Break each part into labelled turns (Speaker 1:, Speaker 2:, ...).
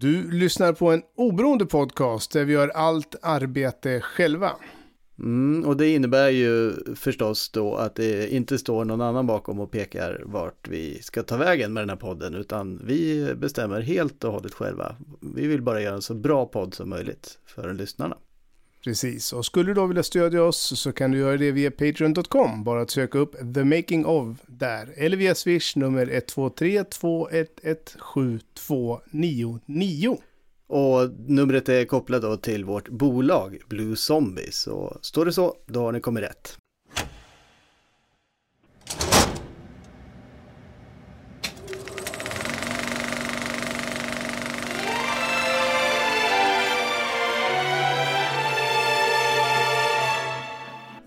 Speaker 1: Du lyssnar på en oberoende podcast där vi gör allt arbete själva.
Speaker 2: Mm, och det innebär ju förstås då att det inte står någon annan bakom och pekar vart vi ska ta vägen med den här podden utan vi bestämmer helt och hållet själva. Vi vill bara göra en så bra podd som möjligt för lyssnarna.
Speaker 1: Precis, och skulle du då vilja stödja oss så kan du göra det via Patreon.com. Bara att söka upp The Making of där. Eller via Swish nummer 123 211 7299.
Speaker 2: Och numret är kopplat då till vårt bolag Blue Zombies. Så står det så, då har ni kommit rätt.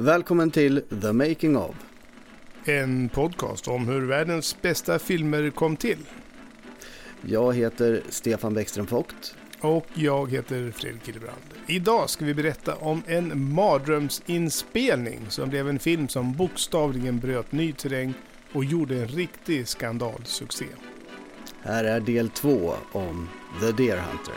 Speaker 2: Välkommen till The Making of.
Speaker 1: En podcast om hur världens bästa filmer kom till.
Speaker 2: Jag heter Stefan Bäckström Vogt.
Speaker 1: Och jag heter Fredrik Hillebrand. Idag ska vi berätta om en mardrömsinspelning som blev en film som bokstavligen bröt ny terräng och gjorde en riktig skandalsuccé.
Speaker 2: Här är del två om The Deer Hunter.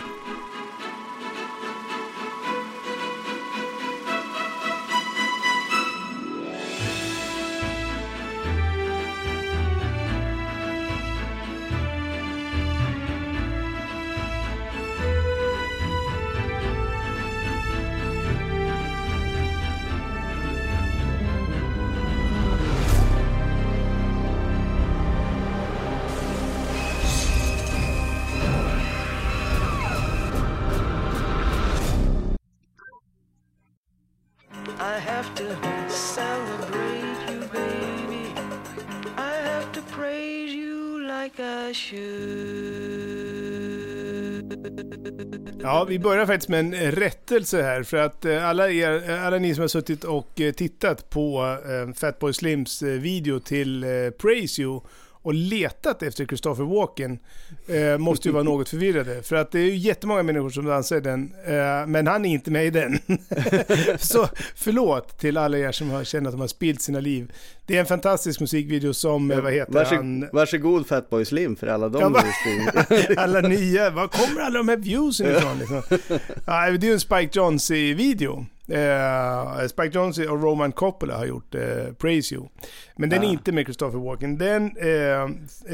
Speaker 1: Ja, vi börjar faktiskt med en rättelse här för att eh, alla, er, eh, alla ni som har suttit och eh, tittat på Fatboy Slims video till Praise You och letat efter Christopher Walken eh, måste ju vara något förvirrade. För att det är ju jättemånga människor som dansar i den, eh, men han är inte med i den. Så förlåt till alla er som har känt att de har spilt sina liv. Det är en fantastisk musikvideo som, eh, vad heter
Speaker 2: Varsåg,
Speaker 1: han?
Speaker 2: Varsågod Fatboy Slim för alla de
Speaker 1: Ja, alla nya, var kommer alla de här viewsen ifrån? Liksom? Ja, det är ju en Spike Jonze-video. Eh, Spike Jonze och Roman Coppola har gjort eh, Praise You. Men den är
Speaker 2: Ah.
Speaker 1: inte med Christopher Walken. Den eh,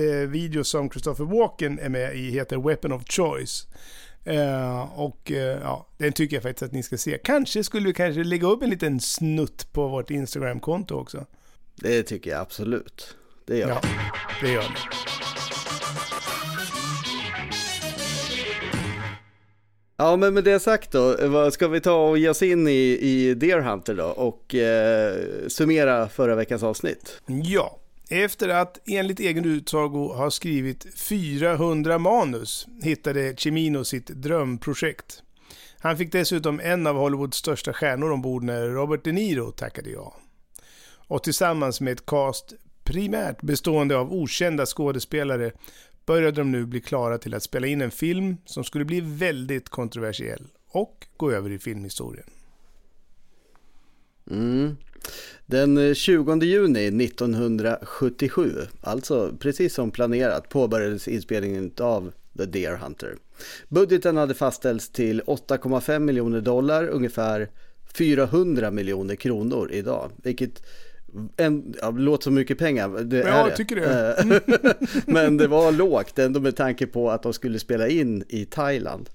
Speaker 1: eh, video som Christopher Walken är med i heter Weapon of Choice. Eh, och eh, ja, den tycker jag faktiskt att ni ska se. Kanske skulle vi kanske lägga upp en liten snutt på vårt Instagram-konto också.
Speaker 2: Det tycker jag absolut. Det gör
Speaker 1: Ja, det gör ni.
Speaker 2: Ja, men med det sagt då, vad ska vi ta och ge oss in i, i Deer Hunter då och eh, summera förra veckans avsnitt?
Speaker 1: Ja, efter att enligt egen utsago ha skrivit 400 manus hittade Cimino sitt drömprojekt. Han fick dessutom en av Hollywoods största stjärnor ombord när Robert De Niro tackade ja. Och tillsammans med ett cast primärt bestående av okända skådespelare började de nu bli klara till att spela in en film som skulle bli väldigt kontroversiell och gå över i filmhistorien.
Speaker 2: Mm. Den eh, 20 juni 1977, alltså precis som planerat, påbörjades inspelningen av The Deer Hunter. Budgeten hade fastställts till 8,5 miljoner dollar, ungefär 400 miljoner kronor idag, vilket en, ja, låter som mycket pengar. Det
Speaker 1: Ja,
Speaker 2: är
Speaker 1: jag tycker det.
Speaker 2: Eh, Men det var lågt ändå med tanke på att de skulle spela in i Thailand.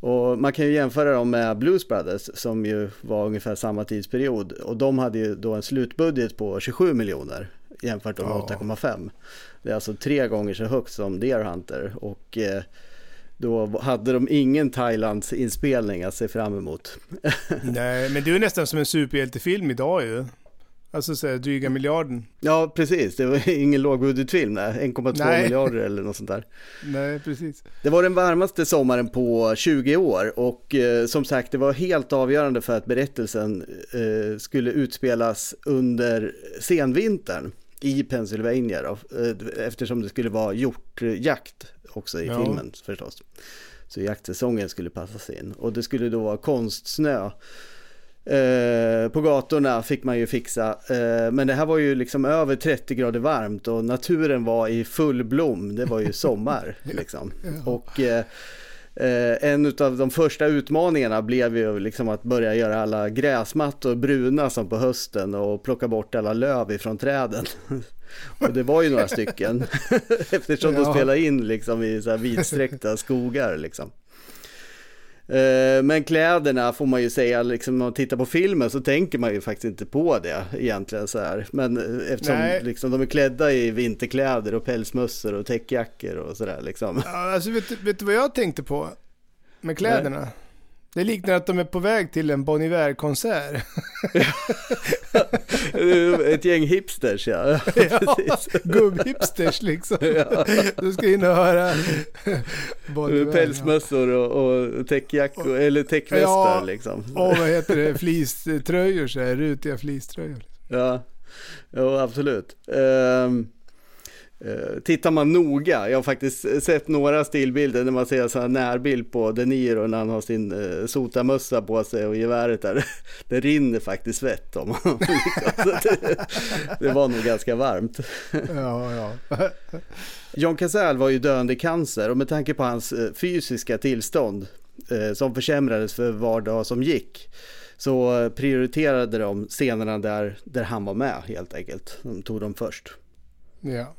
Speaker 2: Och man kan ju jämföra dem med Blues Brothers som ju var ungefär samma tidsperiod. Och de hade ju då en slutbudget på 27 miljoner jämfört med
Speaker 1: Ja.
Speaker 2: 8,5. Det är alltså tre gånger så högt som Deer Hunter. Och eh, då hade de ingen Thailands inspelning att se fram emot.
Speaker 1: Nej, men det är nästan som en superhjältefilm idag ju. Alltså så här, dryga miljarden.
Speaker 2: Ja, precis. Det var ingen lågbudgetfilm, nej. 1,2
Speaker 1: Nej.
Speaker 2: miljarder eller något sånt där.
Speaker 1: Nej, precis.
Speaker 2: Det var den varmaste sommaren på 20 år och eh, som sagt det var helt avgörande för att berättelsen eh, skulle utspelas under senvintern i Pennsylvania då, eh, eftersom det skulle vara hjortjakt också i
Speaker 1: Ja.
Speaker 2: filmen förstås. Så jaktsäsongen skulle passas in och det skulle då vara konstsnö. Eh, på gatorna fick man ju fixa, eh, men det här var ju liksom över 30 grader varmt och naturen var i full blom, det var ju sommar liksom. Och eh, en av de första utmaningarna blev ju liksom att börja göra alla gräsmattor bruna som på hösten och plocka bort alla löv ifrån träden. och det var ju några stycken eftersom de
Speaker 1: Ja.
Speaker 2: spelade in liksom i så här vidsträckta skogar liksom. Eh, Men kläderna får man ju säga, liksom, när man tittar på filmen så tänker man ju faktiskt inte på det egentligen så här. Men eh, eftersom
Speaker 1: Nej.
Speaker 2: liksom, de är klädda i vinterkläder och pälsmössor och täckjackor och sådär liksom.
Speaker 1: Ja, alltså, vet, vet du vad jag tänkte på med kläderna? Det liknar att de är på väg till en Bon Iver-konsert.
Speaker 2: Ett gäng hipsters ja.
Speaker 1: ja, gubbhipsters liksom.
Speaker 2: Ja.
Speaker 1: Du ska in och höra Bon Iver.
Speaker 2: Pälsmössor och, och täckjackor, eller täckvästar
Speaker 1: Ja.
Speaker 2: liksom.
Speaker 1: Och vad heter det? Fleecetröjor så här, rutiga fleecetröjor.
Speaker 2: Ja, jo, absolut. Ehm, eh, tittar man noga, jag har faktiskt sett några stillbilder när man ser sån här närbild på De Niro när han har sin uh, sotamössa på sig och geväret där. Det rinner faktiskt svett om honom. Så det, det var nog ganska varmt.
Speaker 1: Ja, ja.
Speaker 2: John Cazale var ju döende i cancer och med tanke på hans eh, fysiska tillstånd eh, som försämrades för var dag som gick så eh, prioriterade de scenerna där, där han var med helt enkelt. De tog dem först.
Speaker 1: ja.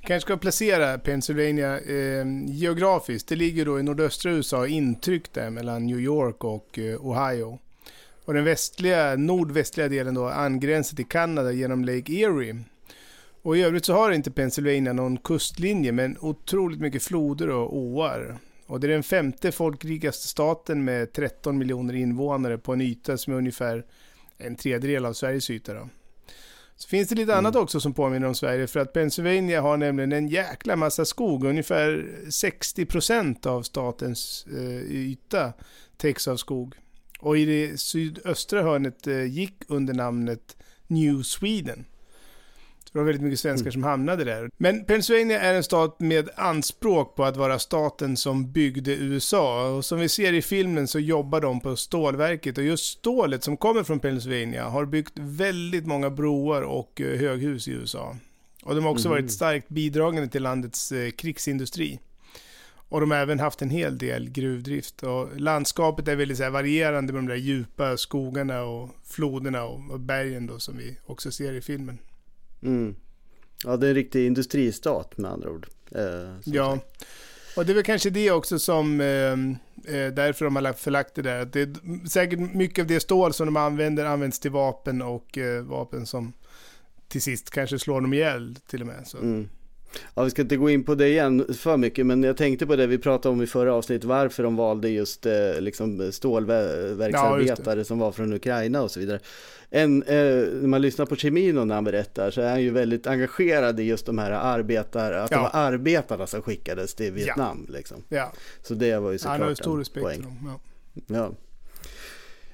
Speaker 1: Kanske ska placera Pennsylvania eh, geografiskt. Det ligger då i nordöstra USA, intryckt där mellan New York och eh, Ohio. Och den västliga, nordvästliga delen då angränsar till Kanada genom Lake Erie. Och i övrigt så har inte Pennsylvania någon kustlinje men otroligt mycket floder och åar. Och det är den femte folkrikaste staten med 13 miljoner invånare på en yta som är ungefär en tredjedel av Sveriges yta. Då. Så finns det lite annat också som påminner om Sverige för att Pennsylvania har nämligen en jäkla massa skog. Ungefär 60% av statens eh, yta täcks av skog. Och i det sydöstra hörnet eh, gick under namnet New Sweden. Det var väldigt mycket svenskar som hamnade där. Men Pennsylvania är en stat med anspråk på att vara staten som byggde USA. Och som vi ser i filmen så jobbar de på stålverket. Och just stålet som kommer från Pennsylvania har byggt väldigt många broar och eh, höghus i USA. Och de har också
Speaker 2: Mhm.
Speaker 1: varit starkt bidragande till landets eh, krigsindustri. Och de har även haft en hel del gruvdrift. Och landskapet är väldigt så varierande med de där djupa skogarna och floderna och, och bergen då som vi också ser i filmen.
Speaker 2: Mm. Ja, det är en riktig industristat med andra ord. Eh,
Speaker 1: Ja,
Speaker 2: sagt.
Speaker 1: och det är väl kanske det också som, eh, eh, därför de har lagt- förlagt det där. Det är säkert mycket av det stål som de använder används till vapen och eh, vapen som till sist kanske slår dem ihjäl till och med. Så.
Speaker 2: Mm. Ja, vi ska inte gå in på det igen för mycket, men jag tänkte på det vi pratade om i förra avsnittet, varför de valde just eh, liksom stålverksarbetare som var från Ukraina och så vidare. En, eh, när man lyssnar på Chemino när han berättar så är han ju väldigt engagerad i just de här arbetare, att
Speaker 1: Ja.
Speaker 2: det var arbetarna som skickades till Vietnam. Liksom.
Speaker 1: Ja,
Speaker 2: Så det var ju
Speaker 1: han har
Speaker 2: såklart
Speaker 1: stor respekt
Speaker 2: poäng.
Speaker 1: för dem. Ja.
Speaker 2: Ja.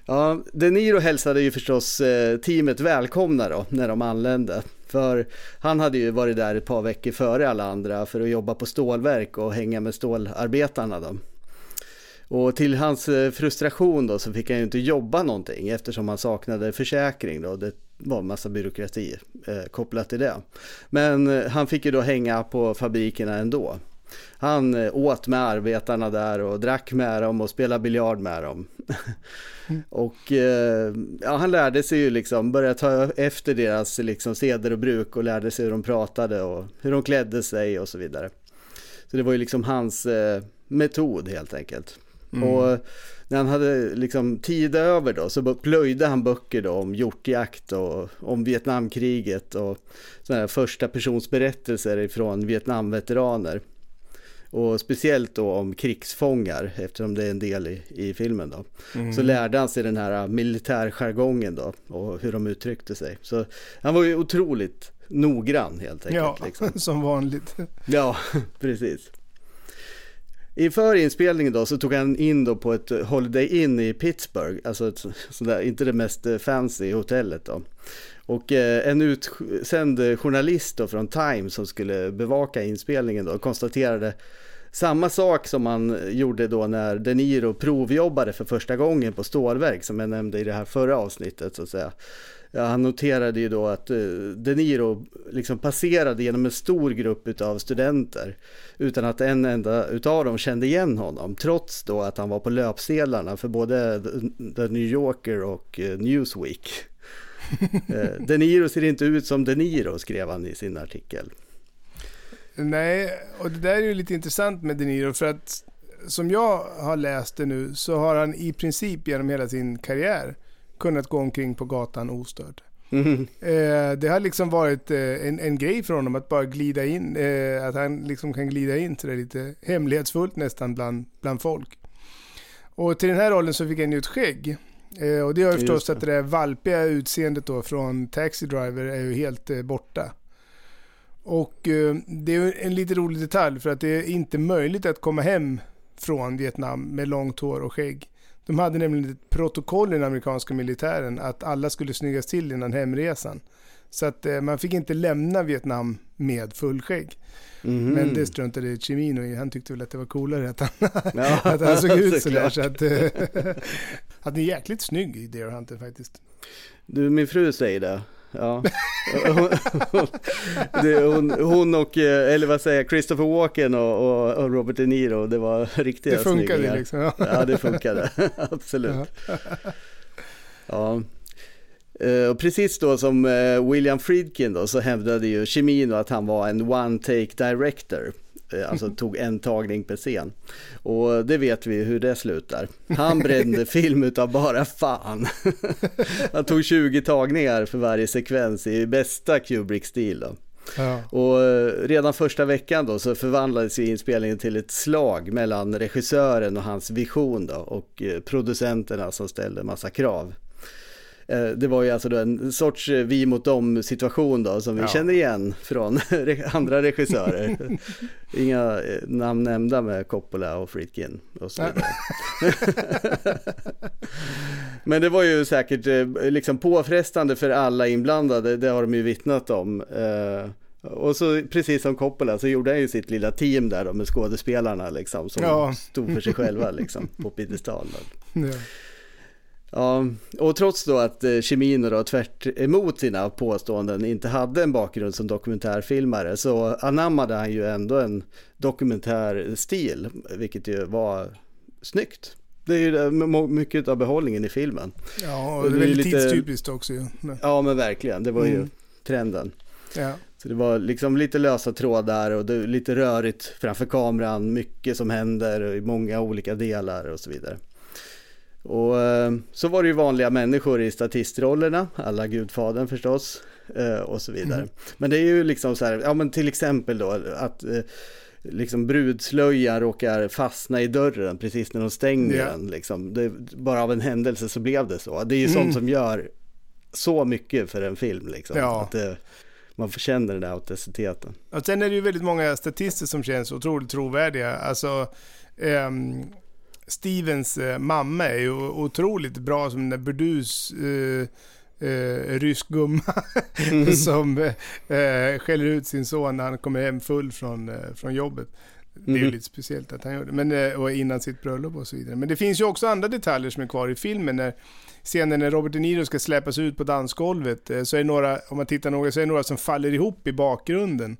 Speaker 2: Ja, De Niro hälsade ju förstås eh, teamet välkomna då när de anlände. För han hade ju varit där ett par veckor före alla andra för att jobba på stålverk och hänga med stålarbetarna då. Och till hans eh, frustration då så fick han ju inte jobba någonting eftersom han saknade försäkring då. Det var en massa byråkrati eh, kopplat till det. Men eh, han fick ju då hänga på fabrikerna ändå. Han eh, åt med arbetarna där och drack med dem och spelade biljard med dem. och eh, ja, han lärde sig ju liksom, började ta efter deras liksom seder och bruk och lärde sig hur de pratade och hur de klädde sig och så vidare. Så det var ju liksom hans eh, metod helt enkelt.
Speaker 1: Mm.
Speaker 2: Och när han hade liksom tid över då så plöjde han böcker då om hjortjakt och om Vietnamkriget och sådana här första persons berättelser ifrån Vietnamveteraner. Och speciellt då om krigsfångar eftersom det är en del i, i filmen då.
Speaker 1: Mm.
Speaker 2: Så lärde han sig den här militärjargongen då och hur de uttryckte sig. Så han var ju otroligt noggrann helt enkelt.
Speaker 1: Ja,
Speaker 2: Liksom.
Speaker 1: som vanligt.
Speaker 2: Ja, precis. Inför inspelningen då så tog han in då på ett Holiday Inn i Pittsburgh, alltså ett sådär, inte det mest eh, fancy hotellet då. Och eh, en utsänd journalist då från Time som skulle bevaka inspelningen då konstaterade samma sak som man gjorde då när De Niro provjobbade för första gången på stålverk som jag nämnde i det här förra avsnittet så att säga. Ja, han noterade ju då att uh, De Niro liksom passerade genom en stor grupp av studenter utan att en enda utav dem kände igen honom trots då att han var på löpsedlarna för både The New Yorker och uh, Newsweek. uh, De Niro ser inte ut som De Niro skrev han i sin artikel.
Speaker 1: Nej, och det där är ju lite intressant med De Niro för att som jag har läst det nu så har han i princip genom hela sin karriär kunnat gå omkring på gatan ostörd. Mm. Eh, det har liksom varit eh, en, en grej för honom att bara glida in, eh, att han liksom kan glida in till det lite hemlighetsfullt nästan bland, bland folk. Och till den här rollen så fick han ju ett skägg. Eh, och det har ju förstås att det där valpiga utseendet då från Taxi Driver är ju helt eh, borta. Och eh, det är en lite rolig detalj för att det är inte möjligt att komma hem från Vietnam med långt hår och skägg. De hade nämligen ett protokoll i den amerikanska militären att alla skulle snyggas till innan hemresan. Så att eh, man fick inte lämna Vietnam med fullskägg. Mm. Men det struntade Chimino i. Han tyckte väl att det var coolare att han, ja, att han såg ut sådär. Så att, eh, ni är jäkligt snygg i Deer Hunter faktiskt.
Speaker 2: Du, min fru säger det. Ja. hon, hon, och, eh, eller vad säger Christopher Walken och, och, Robert De Niro, det var riktiga
Speaker 1: Det funkade
Speaker 2: snyggingar.
Speaker 1: liksom. Ja.
Speaker 2: ja, det funkade. Absolut. Ja. Uh, och precis då som uh, William Friedkin då så hävdade ju Cimino att han var en one take director. Uh, alltså tog en tagning per scen. Och det vet vi hur det slutar. Han brände film utav bara fan. han tog 20 tagningar för varje sekvens i bästa Kubrick-stil då. Ja. Och redan första veckan då så förvandlades inspelningen till ett slag mellan regissören och hans vision då och producenterna som ställde massa krav. Eh, det var ju alltså då en sorts eh, vi mot dem situation då som vi ja. känner igen från andra regissörer. Inga eh, namn nämnda med Coppola och Friedkin och så vidare. Men det var ju säkert liksom påfrestande för alla inblandade, det har de ju vittnat om. Och så precis som Coppola så gjorde han ju sitt lilla team där då med skådespelarna liksom som ja. stod för sig själva liksom på piedestal. Ja. Ja, och trots då att eh, Cimino då tvärt emot sina påståenden inte hade en bakgrund som dokumentärfilmare så anammade han ju ändå en dokumentärstil, vilket ju var snyggt. Det är ju mycket av behållningen i filmen.
Speaker 1: Ja, och det är väldigt lite... tidstypiskt också ju.
Speaker 2: Ja, men verkligen. Det var ju mm. trenden. Ja. Så det var liksom lite lösa trådar och lite rörigt framför kameran, mycket som händer i många olika delar och så vidare. Och eh, så var det ju vanliga människor i statistrollerna, alla Gudfadern förstås eh, och så vidare. Mm. Men det är ju liksom så här, ja men till exempel då att eh, liksom brudslöjan råkar fastna i dörren precis när de stänger yeah. den. Liksom. Det, bara av en händelse så blev det så. Det är ju mm. sånt som gör så mycket för en film. Liksom. Ja. Att det, man känna den där autenticiteten.
Speaker 1: Och sen är det ju väldigt många statister som känns otroligt trovärdiga. Alltså, um Stevens eh, mamma är ju otroligt bra som den burdus eh, eh, rysk gumma mm. som eh, skäller ut sin son när han kommer hem full från, eh, från jobbet. Det är ju mm. lite speciellt att han gör det, men, eh, och innan sitt bröllop och så vidare. Men det finns ju också andra detaljer som är kvar i filmen. När, scenen när Robert De Niro ska släpas ut på dansgolvet, eh, så är det några, om man tittar noga, så är det några som faller ihop i bakgrunden.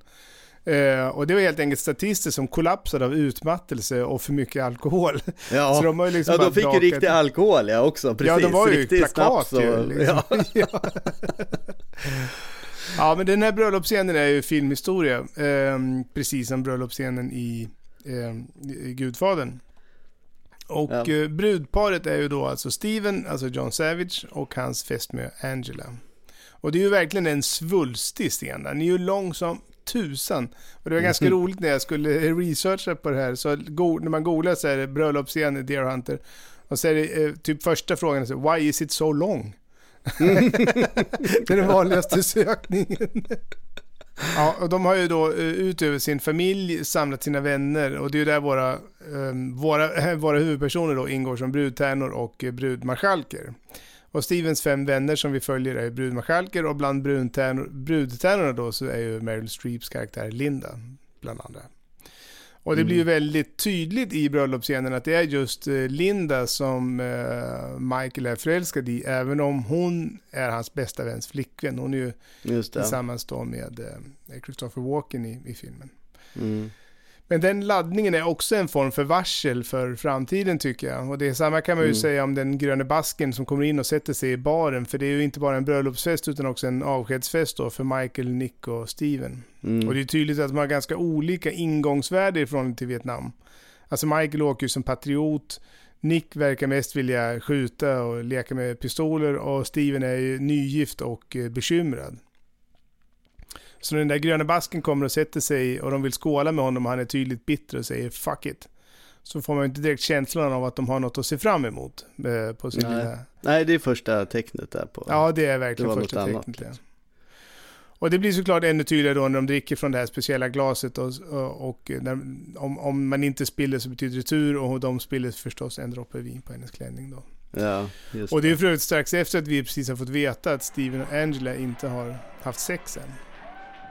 Speaker 1: Eh, och det var helt enkelt statister som kollapsade av utmattelse och för mycket alkohol.
Speaker 2: Ja, så de, har liksom ja, de fick ju riktig alkohol ja också. Precis.
Speaker 1: Ja, de var ju riktig plakat och, ju. Liksom. Ja. ja. men den här bröllopsscenen är ju filmhistoria. Eh, precis som bröllopsscenen i, eh, i Gudfadern. Och ja. Eh, brudparet är ju då alltså Steven, alltså John Savage, och hans fästmö Angela. Och det är ju verkligen en svulstig scen. Ni är ju lång som tusan. Och det var ganska mm. roligt när jag skulle researcha på det här. Så när man googlar så är det bröllopsscen i Deer Hunter. Och så är det eh, typ första frågan, så, why is it so long? det är den vanligaste sökningen. Ja, och de har ju då eh, utöver sin familj samlat sina vänner och det är ju där våra, um, våra, våra huvudpersoner då ingår som brudtärnor och brudmarskalker. Och Stevens fem vänner som vi följer är brudmarskalker och bland brudtärnorna då så är ju Meryl Streeps karaktär Linda bland andra. Och det blir ju
Speaker 2: Mm.
Speaker 1: väldigt tydligt i bröllopsscenen att det är just eh, Linda som eh, Michael är förälskad i, även om hon är hans bästa väns flickvän. Hon är ju tillsammans då med eh, Christopher Walken i, i filmen.
Speaker 2: Mm.
Speaker 1: Men den laddningen är också en form för varsel för framtiden tycker jag. Och det är samma kan man ju
Speaker 2: Mm.
Speaker 1: säga om den gröne basken som kommer in och sätter sig i baren. För det är ju inte bara en bröllopsfest utan också en avskedsfest då för Michael, Nick och Steven.
Speaker 2: Mm.
Speaker 1: Och det är tydligt att de har ganska olika ingångsvärde i förhållande till Vietnam. Alltså Michael åker ju som patriot, Nick verkar mest vilja skjuta och leka med pistoler och Steven är ju nygift och eh, bekymrad. Så när den där gröna basken kommer och sätter sig och de vill skåla med honom och han är tydligt bitter och säger 'fuck it' så får man ju inte direkt känslan av att de har något att se fram emot eh, på sin
Speaker 2: Nej.
Speaker 1: lilla
Speaker 2: Nej, det är första tecknet där på.
Speaker 1: Ja, det är verkligen
Speaker 2: Det
Speaker 1: första
Speaker 2: annat,
Speaker 1: tecknet.
Speaker 2: Liksom.
Speaker 1: Och det blir såklart ännu tydligare då när de dricker från det här speciella glaset och, och, och när, om, om man inte spiller så betyder det tur och de spiller förstås en droppe vin på hennes klänning då.
Speaker 2: Ja, just
Speaker 1: Och det är för övrigt strax efter att vi precis har fått veta att Steven och Angela inte har haft sex än.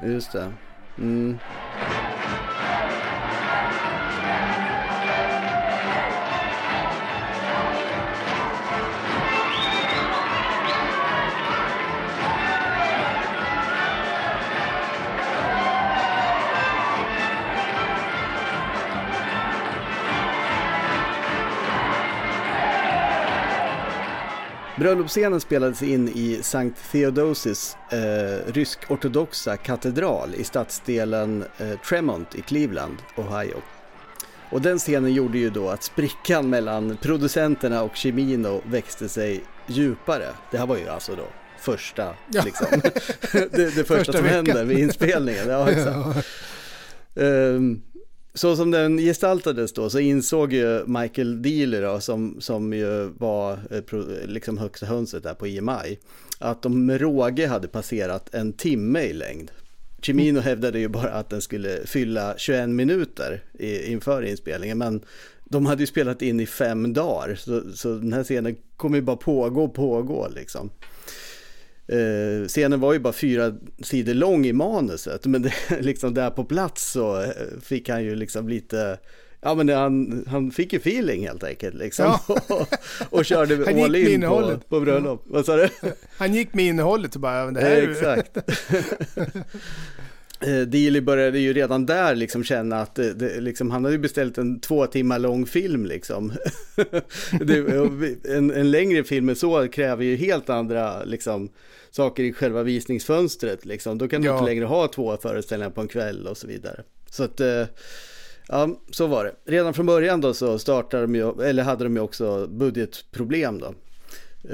Speaker 2: Just det. Mm. Bröllopsscenen spelades in i Sankt Theodosis eh, rysk-ortodoxa katedral i stadsdelen eh, Tremont i Cleveland, Ohio. Och den scenen gjorde ju då att sprickan mellan producenterna och Cimino växte sig djupare. Det här var ju alltså då första,
Speaker 1: Ja.
Speaker 2: liksom, det, det första,
Speaker 1: Första
Speaker 2: som
Speaker 1: veckan.
Speaker 2: hände vid inspelningen. Ja, exakt. Ehm, så som den gestaltades då så insåg ju Michael Dealer då, som, som ju var eh, liksom högsta hönset där på EMI att de med råge hade passerat en timme i längd. Cimino hävdade ju bara att den skulle fylla 21 minuter i, inför inspelningen men de hade ju spelat in i fem dagar så, så den här scenen kommer ju bara pågå och pågå liksom. Eh, scenen var ju bara fyra sidor lång i manuset men det, liksom där på plats så eh, fick han ju liksom lite Ja men det, han, han fick ju feeling helt enkelt liksom och, och körde
Speaker 1: Han
Speaker 2: all in på, på bröllop. Vad sa du?
Speaker 1: Han gick med innehållet och bara, "Ja, det här är
Speaker 2: Exakt. Eh, Dealey började ju redan där liksom känna att det, det, liksom, han hade beställt en två timmar lång film liksom. det, en, en längre film än så kräver ju helt andra liksom, saker i själva visningsfönstret. Liksom. Då kan du
Speaker 1: Ja.
Speaker 2: inte längre ha två föreställningar på en kväll och så vidare. Så att, eh, ja, så var det. Redan från början då så startade de ju, eller hade de ju också budgetproblem då.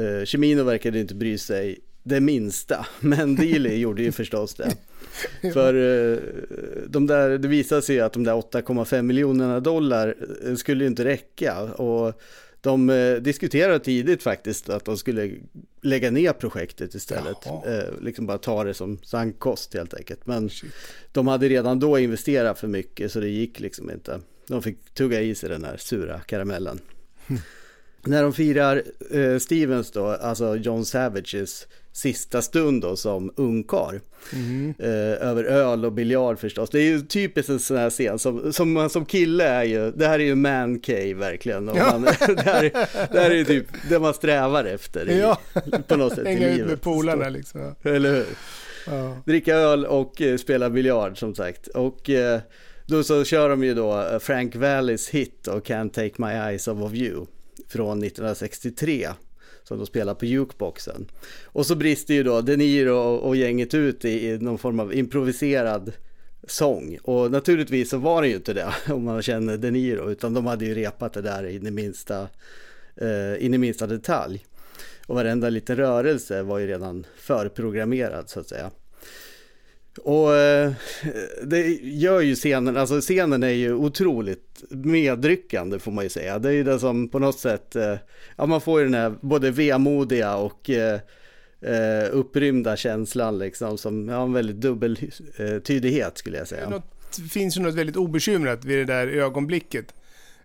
Speaker 2: Eh, Cimino verkade inte bry sig det minsta, men Dealey gjorde ju förstås det. För eh, de där, det visade sig att de där 8,5 miljonerna dollar eh, skulle inte räcka. Och de eh, diskuterade tidigt faktiskt att de skulle lägga ner projektet istället.
Speaker 1: Jaha.
Speaker 2: Liksom bara ta det som sankkost helt enkelt. Men
Speaker 1: Shit.
Speaker 2: de hade redan då investerat för mycket så det gick liksom inte. De fick tugga i sig den här sura karamellen. När de firar eh, Stevens då, alltså John Savages sista stund då som ungkarl.
Speaker 1: Mhm.
Speaker 2: Eh, över öl och biljard förstås. Det är ju typiskt en sån här scen som, som man som kille är ju, det här är ju man cave verkligen. Och man, det, här, är- det här är ju typ det man strävar efter i,
Speaker 1: Ja,
Speaker 2: på något sätt i
Speaker 1: hänga ut
Speaker 2: livet.
Speaker 1: med polarna liksom.
Speaker 2: Eller hur?
Speaker 1: Ja.
Speaker 2: dricka öl och eh, spela biljard som sagt. Och eh, då så kör de ju då eh, Frank Valleys hit och Can't Take My Eyes Off of You från 1963 som de spelar på jukeboxen. Och så brister ju då De Niro och, gänget ut i, i någon form av improviserad sång. Och naturligtvis så var det ju inte det om man känner De Niro utan de hade ju repat det där in i minsta, eh, in i minsta detalj. Och varenda liten rörelse var ju redan förprogrammerad så att säga. Och eh, det gör ju scenen, alltså scenen är ju otroligt medryckande får man ju säga. Det är ju det som på något sätt, eh, ja man får ju den här både vemodiga och eh, eh upprymda känslan liksom som har en väldigt dubbel eh, skulle jag säga.
Speaker 1: Det finns ju något väldigt obekymrat vid det där ögonblicket.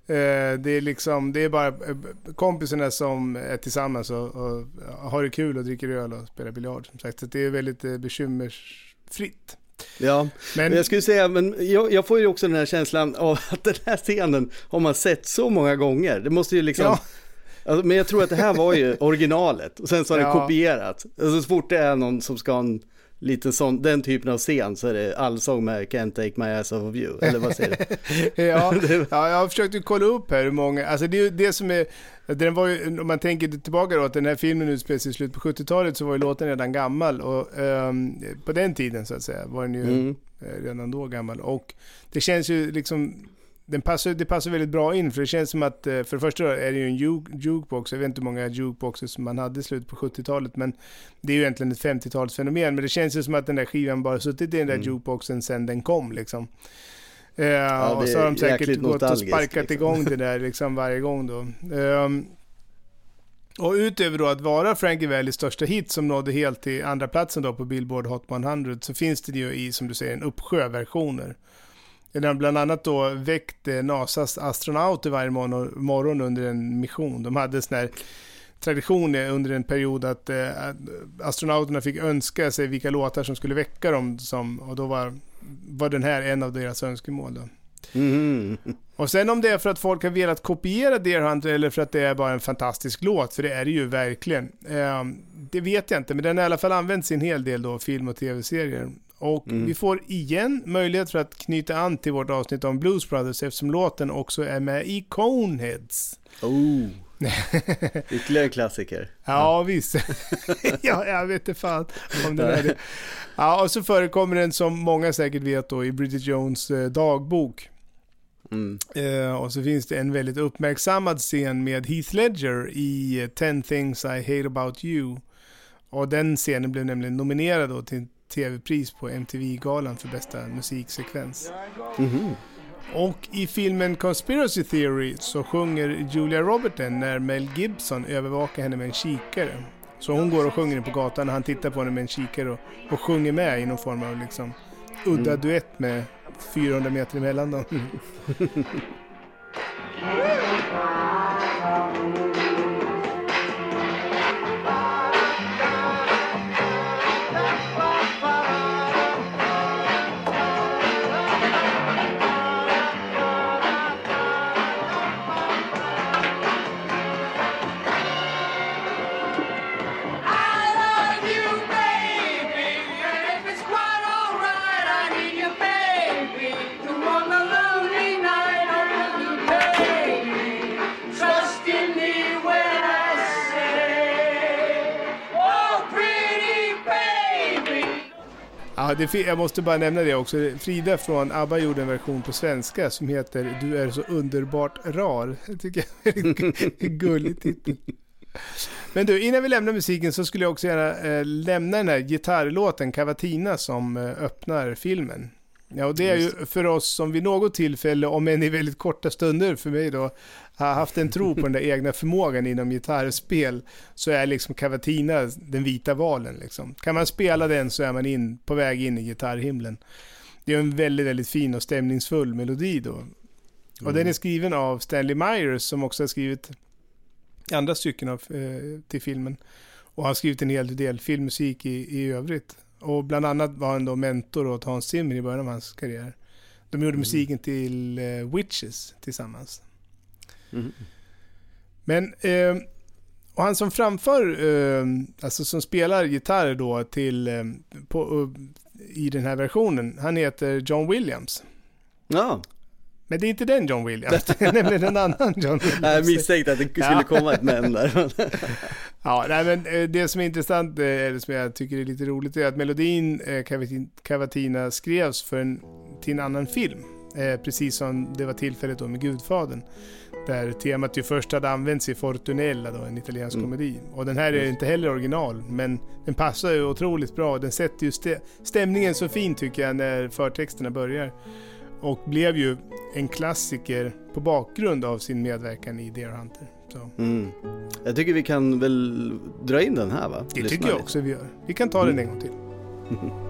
Speaker 1: Eh, det är liksom, det är bara eh, kompisarna som är tillsammans och, och har det kul och dricker öl och spelar biljard som sagt. Så det är väldigt eh, bekymmersfritt.
Speaker 2: Ja,
Speaker 1: Men-
Speaker 2: jag skulle säga, men jag, jag får ju också den här känslan av att den här scenen har man sett så många gånger. Det måste ju liksom,
Speaker 1: Ja.
Speaker 2: alltså, men jag tror att det här var ju originalet och sen så har det
Speaker 1: Ja.
Speaker 2: kopierats. Alltså, så fort det är någon som ska ha en liten sån, den typen av scen så är det allsång med Can't take my ass off of you, eller vad säger du?
Speaker 1: ja, ja, jag har försökt ju kolla upp här hur många, alltså det är ju det som är, den var ju, om man tänker tillbaka då att den här filmen utspelar sig i slutet på 70-talet så var ju låten redan gammal och ehm, på den tiden så att säga var den ju
Speaker 2: Mm.
Speaker 1: eh, redan då gammal och det känns ju liksom den passar, det passar väldigt bra in för det känns som att eh, för det första är det ju en juke, jukebox, jag vet inte hur många jukeboxes man hade i slutet på 70-talet men det är ju egentligen ett 50-talsfenomen men det känns ju som att den där skivan bara suttit i den där
Speaker 2: Mm.
Speaker 1: jukeboxen sen den kom liksom. Eh,
Speaker 2: det
Speaker 1: och så har de säkert gått och sparkat
Speaker 2: liksom.
Speaker 1: igång det där liksom varje gång då. Ehm, och utöver då att vara Frankie Valleys största hit som nådde helt till andra platsen då på Billboard Hot 100 så finns det ju i, som du säger, en uppsjö versioner. Den har bland annat då väckt eh, NASAs astronauter varje morgon, under en mission. De hade sån här tradition under en period att eh, att astronauterna fick önska sig vilka låtar som skulle väcka dem som, och då var, var den här en av deras önskemål. Då.
Speaker 2: Mhm.
Speaker 1: Och sen om det är för att folk har velat kopiera Deer Hunter eller för att det är bara en fantastisk låt, för det är det ju verkligen. Eh, det vet jag inte, men den har i alla fall använts i en hel del då, film och tv-serier. Och
Speaker 2: Mm.
Speaker 1: vi får igen möjlighet för att knyta an till vårt avsnitt om Blues Brothers eftersom låten också är med i Coneheads.
Speaker 2: Oh. Ytterligare klassiker.
Speaker 1: Ja, visst. ja, jag vet inte fan om den är det. Ja, och så förekommer den som många säkert vet då i Bridget Jones eh, dagbok.
Speaker 2: Mm.
Speaker 1: Eh, och så finns det en väldigt uppmärksammad scen med Heath Ledger i eh, 10 things I hate about you. Och den scenen blev nämligen nominerad då till tv-pris på MTV-galan för bästa musiksekvens.
Speaker 2: Mhm.
Speaker 1: Och i filmen Conspiracy Theory så sjunger Julia Robertson när Mel Gibson övervakar henne med en kikare. Så hon går och sjunger på gatan och han tittar på henne med en kikare och, och sjunger med i någon form av liksom udda
Speaker 2: Mm.
Speaker 1: duett med 400 meter emellan dem. det, jag måste bara nämna det också. Frida från ABBA gjorde en version på svenska som heter Du är så underbart rar. Det tycker jag är en gullig titel. Men du, innan vi lämnar musiken så skulle jag också gärna eh, lämna den här gitarrlåten Cavatina som eh, öppnar filmen. Ja, och det är ju för oss som vid något tillfälle, om än i väldigt korta stunder för mig då, har haft en tro på den där egna förmågan inom gitarrspel, så är liksom Cavatina den vita valen. Liksom. Kan man spela den så är man in, på väg in i gitarrhimlen. Det är en väldigt, väldigt fin och stämningsfull melodi då. Och den är skriven av Stanley Myers som också har skrivit andra stycken av, eh, till filmen. Och har skrivit en hel del filmmusik i, i övrigt. Och bland annat var han då mentor åt Hans Zimmer i början av hans karriär. De gjorde musiken till eh, Witches tillsammans.
Speaker 2: Mhm.
Speaker 1: Men, eh, och han som framför, eh, alltså som spelar gitarr då till, eh, på, uh, i den här versionen, han heter John Williams.
Speaker 2: Ja,
Speaker 1: Men det är inte den John Williams, det är nämligen en annan John Williams.
Speaker 2: jag misstänkte att det skulle komma ett men där.
Speaker 1: Ja, nej, men eh, det som är intressant, eh, eller som jag tycker är lite roligt, är att melodin eh, Cavatin- Cavatina skrevs för en, till en annan film. Precis som det var tillfället då med Gudfadern. Där temat ju först hade använts i Fortunella, då, en italiensk
Speaker 2: Mm.
Speaker 1: komedi. Och den här är inte heller original, men den passar ju otroligt bra. Den sätter ju stä- stämningen så fint tycker jag när förtexterna börjar. Och blev ju en klassiker på bakgrund av sin medverkan i Deer Hunter.
Speaker 2: Mm. Jag tycker vi kan väl dra in den här va?
Speaker 1: Det
Speaker 2: Lyssna
Speaker 1: tycker jag
Speaker 2: lite.
Speaker 1: också vi gör. Vi kan ta den en gång till.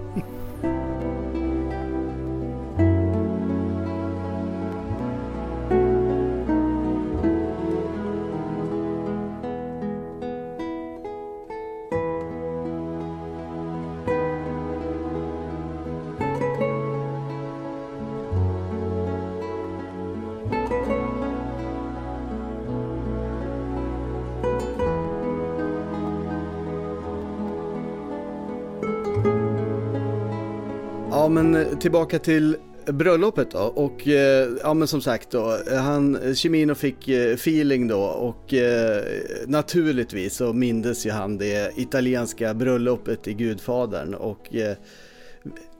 Speaker 2: tillbaka till bröllopet då och eh, ja men som sagt då, han, Chimino fick eh, feeling då och eh, naturligtvis så mindes ju han det italienska bröllopet i Gudfadern och eh,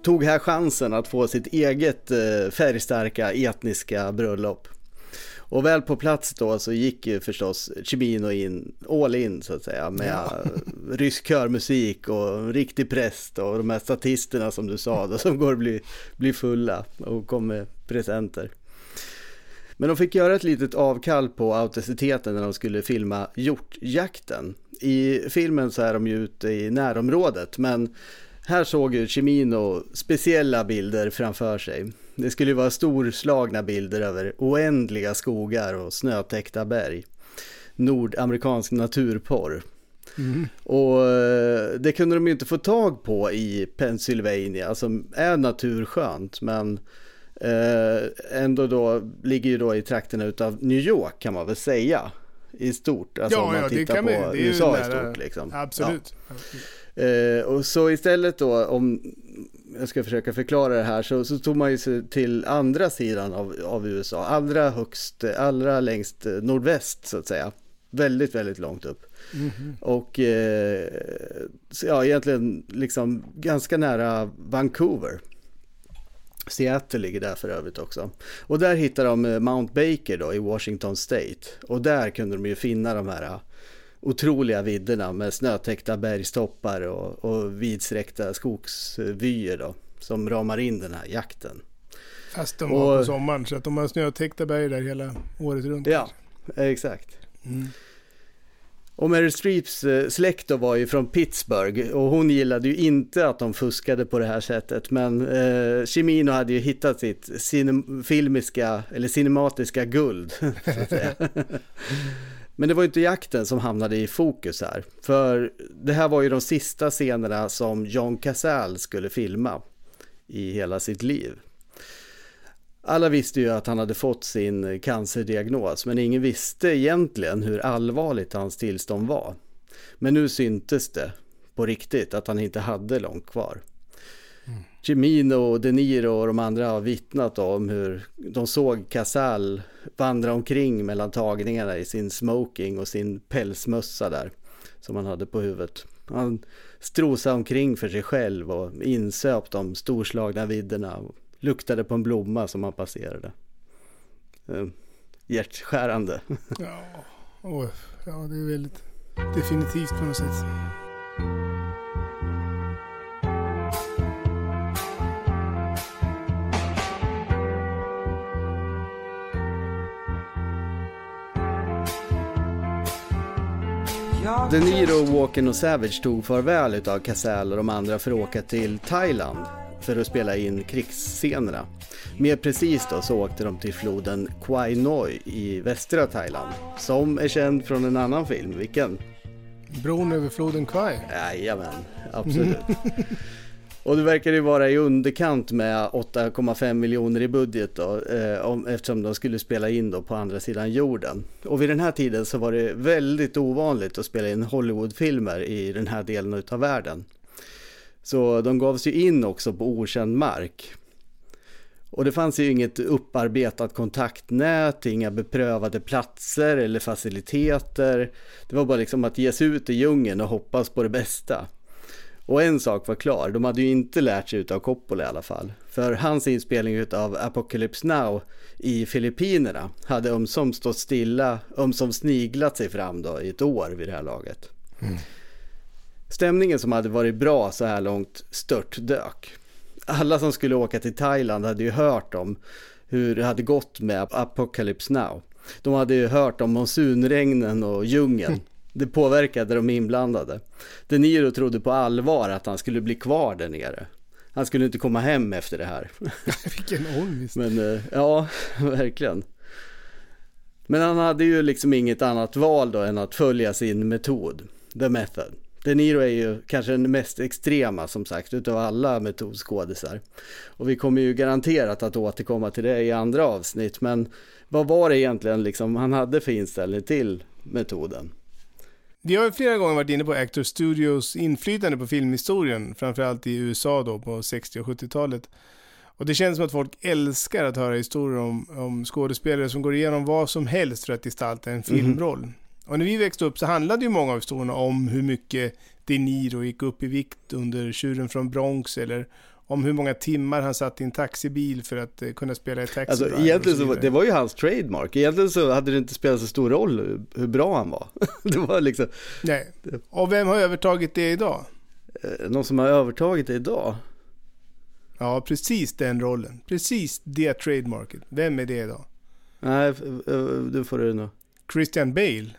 Speaker 2: tog här chansen att få sitt eget eh, färgstarka etniska bröllop. Och väl på plats då så gick ju förstås Chimino in, all in så att säga med rysk körmusik och en riktig präst och de här statisterna som du sa då, som går och blir, blir fulla och kommer med presenter. Men de fick göra ett litet avkall på autenticiteten när de skulle filma hjortjakten. I filmen så är de ju ute i närområdet men här såg ju Chimino speciella bilder framför sig. Det skulle ju vara storslagna bilder över oändliga skogar och snötäckta berg. Nordamerikansk naturporr. Och eh, det kunde de ju inte få tag på i Pennsylvania som är naturskönt men eh, ändå då ligger ju då i trakterna utav New York kan man väl säga i stort. Alltså om man tittar på
Speaker 1: man-
Speaker 2: USA i stort liksom. Ja.
Speaker 1: Absolut. Absolut.
Speaker 2: Eh, och så istället då, om jag ska försöka förklara det här, så, så tog man ju sig till andra sidan av, av USA, allra högst, allra längst eh, nordväst så att säga. Väldigt, väldigt långt upp. Och eh, ja, egentligen liksom ganska nära Vancouver. Seattle ligger där för övrigt också. Och där hittar de eh, Mount Baker då i Washington State. Och där kunde de ju finna de här otroliga vidderna med snötäckta bergstoppar och, och vidsträckta skogsvyer då. Som ramar in den här jakten.
Speaker 1: Fast de var
Speaker 2: Och-
Speaker 1: på sommaren så att de har snötäckta berg där hela året runt.
Speaker 2: Ja, exakt.
Speaker 1: Mm.
Speaker 2: Och Meryl Streeps eh, släkt då var ju från Pittsburgh och hon gillade ju inte att de fuskade på det här sättet men eh, Chimino hade ju hittat sitt cinem- filmiska eller cinematiska guld. Men det var ju inte jakten som hamnade i fokus här för det här var ju de sista scenerna som John Cassell skulle filma i hela sitt liv. Alla visste ju att han hade fått sin cancerdiagnos men ingen visste egentligen hur allvarligt hans tillstånd var. Men nu syntes det på riktigt att han inte hade långt kvar. Cimino, De Niro och de andra har vittnat om hur de såg Casal vandra omkring mellan tagningarna i sin smoking och sin pälsmössa där som han hade på huvudet. Han strosade omkring för sig själv och insöp de storslagna vidderna och luktade på en blomma som han passerade. Ehm, hjärtskärande.
Speaker 1: Ja, och, ja, det är väldigt definitivt på något sätt.
Speaker 2: De Niro, Walken och Savage tog farväl utav Casal och de andra för att åka till Thailand för att spela in krigsscenerna. Mer precis då så åkte de till floden Quai Noi i västra Thailand som är känd från en annan film. Vilken?
Speaker 1: Bron över floden Kwai.
Speaker 2: Jajamän, absolut. Och det verkar ju vara i underkant med 8,5 miljoner i budget då, eh, eftersom de skulle spela in då på andra sidan jorden. Och vid den här tiden så var det väldigt ovanligt att spela in Hollywoodfilmer i den här delen utav världen. Så de gav sig in också på okänd mark. Och det fanns ju inget upparbetat kontaktnät, inga beprövade platser eller faciliteter. Det var bara liksom att ge sig ut i djungeln och hoppas på det bästa. Och en sak var klar, de hade ju inte lärt sig utav Coppola i alla fall. För hans inspelning utav Apocalypse Now i Filippinerna hade ömsom stått stilla, ömsom sniglat sig fram då i ett år vid det här laget. Stämningen som hade varit bra så här långt störtdök. Alla som skulle åka till Thailand hade ju hört om hur det hade gått med Apocalypse Now. De hade ju hört om monsunregnen och djungeln. Det påverkade de inblandade. De Niro trodde på allvar att han skulle bli kvar där nere. Han skulle inte komma hem efter det här.
Speaker 1: Vilken ångest.
Speaker 2: Men eh, ja, verkligen. Men han hade ju liksom inget annat val då än att följa sin metod, the method. De Niro är ju kanske den mest extrema som sagt utav alla metodskådisar. Och vi kommer ju garanterat att återkomma till det i andra avsnitt. Men vad var det egentligen liksom han hade för inställning till metoden?
Speaker 1: Vi har ju flera gånger varit inne på Actor Studios inflytande på filmhistorien, framförallt i USA då på 60 och 70-talet. Och det känns som att folk älskar att höra historier om, om skådespelare som går igenom vad som helst för att gestalta en filmroll. Och när vi växte upp så handlade ju många av historierna om hur mycket De Niro gick upp i vikt under Tjuren från Bronx eller om hur många timmar han satt i en taxibil för att eh, kunna spela i Taxi
Speaker 2: Alltså egentligen så, det var ju hans trademark. Egentligen så hade det inte spelat så stor roll hur, bra han var. Det var liksom,
Speaker 1: Nej. Och vem har övertagit det idag?
Speaker 2: eh, någon som har övertagit det idag.
Speaker 1: Ja, precis den rollen. Precis det trademarket. Vem är det idag?
Speaker 2: Nej, eh, du får du nog.
Speaker 1: Christian Bale.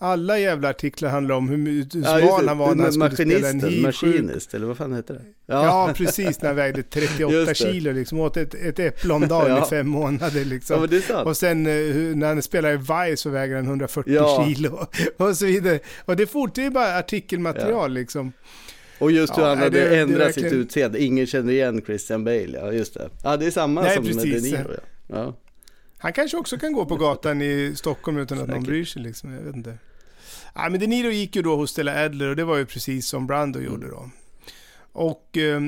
Speaker 1: Alla jävla artiklar handlar om hur,
Speaker 2: Ja,
Speaker 1: smal
Speaker 2: det.
Speaker 1: han var när han skulle spela en hiv
Speaker 2: Machinist, eller vad fan heter det?
Speaker 1: Ja. precis. När han vägde 38
Speaker 2: Just det.
Speaker 1: kilo liksom. Åt ett, ett äpple om dagen
Speaker 2: Ja.
Speaker 1: i fem månader
Speaker 2: ja,
Speaker 1: liksom.
Speaker 2: det sant.
Speaker 1: och sen eh, när han spelar i Vice så väger han 140
Speaker 2: Ja.
Speaker 1: kilo. Och så vidare. Och det är fortfarande bara artikelmaterial liksom.
Speaker 2: Och just hur
Speaker 1: Ja,
Speaker 2: han hade
Speaker 1: det- det
Speaker 2: ändrat sitt
Speaker 1: verkligen-
Speaker 2: utseende. Ingen känner igen Christian Bale, ja just det. Ja, det är samma
Speaker 1: Nej,
Speaker 2: som med
Speaker 1: precis.
Speaker 2: De Niro. Ja. Ja.
Speaker 1: Han kanske också kan gå på gatan i Stockholm utan att någon bryr sig liksom. Jag vet inte. Ja, men De Niro gick ju då hos Stella Adler och det var ju precis som Brando gjorde då. Och eh,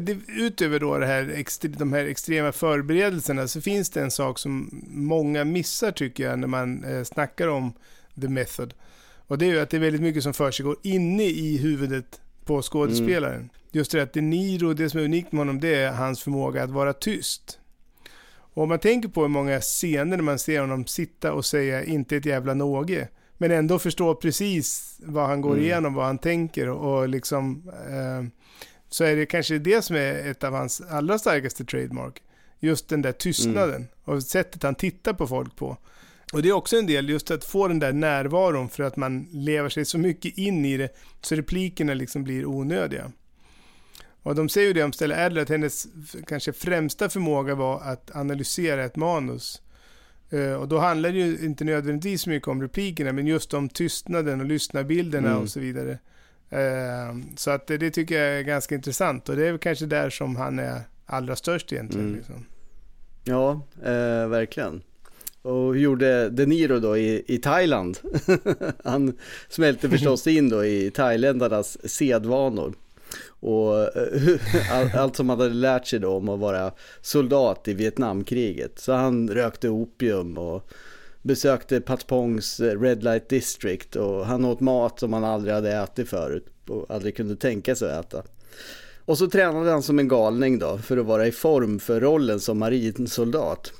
Speaker 1: det, utöver då det här, de här extrema förberedelserna så finns det en sak som många missar tycker jag när man eh, snackar om The Method. Och det är ju att det är väldigt mycket som försiggår inne i huvudet på skådespelaren. Just det att De Niro, det som är unikt med honom, det är hans förmåga att vara tyst. Och om man tänker på hur många scener när man ser honom sitta och säga inte ett jävla någe, men ändå förstå precis vad han går
Speaker 2: Mm.
Speaker 1: igenom, vad han tänker och, liksom eh, så är det kanske det som är ett av hans allra starkaste trademark. Just den där tystnaden och sättet han tittar på folk på. Och det är också en del just att få den där närvaron för att man lever sig så mycket in i det så replikerna liksom blir onödiga. Och de säger ju det om Stella Adler att hennes kanske främsta förmåga var att analysera ett manus. Eh, och då handlar det ju inte nödvändigtvis så mycket om replikerna men just om tystnaden och lyssnarbilderna
Speaker 2: Mm.
Speaker 1: och så vidare. Eh, så att det, det tycker jag är ganska intressant och det är väl kanske där som han är allra störst egentligen.
Speaker 2: Mm.
Speaker 1: Liksom.
Speaker 2: Ja, eh, verkligen. Och hur gjorde De Niro då i, i Thailand? Han smälte förstås in då i thailändarnas sedvanor. Och eh, all, allt som han hade lärt sig då om att vara soldat i Vietnamkriget. Så han rökte opium och besökte Patpongs Pongs eh, Red Light District och han åt mat som han aldrig hade ätit förut och aldrig kunde tänka sig att äta. Och så tränade han som en galning då för att vara i form för rollen som marinsoldat.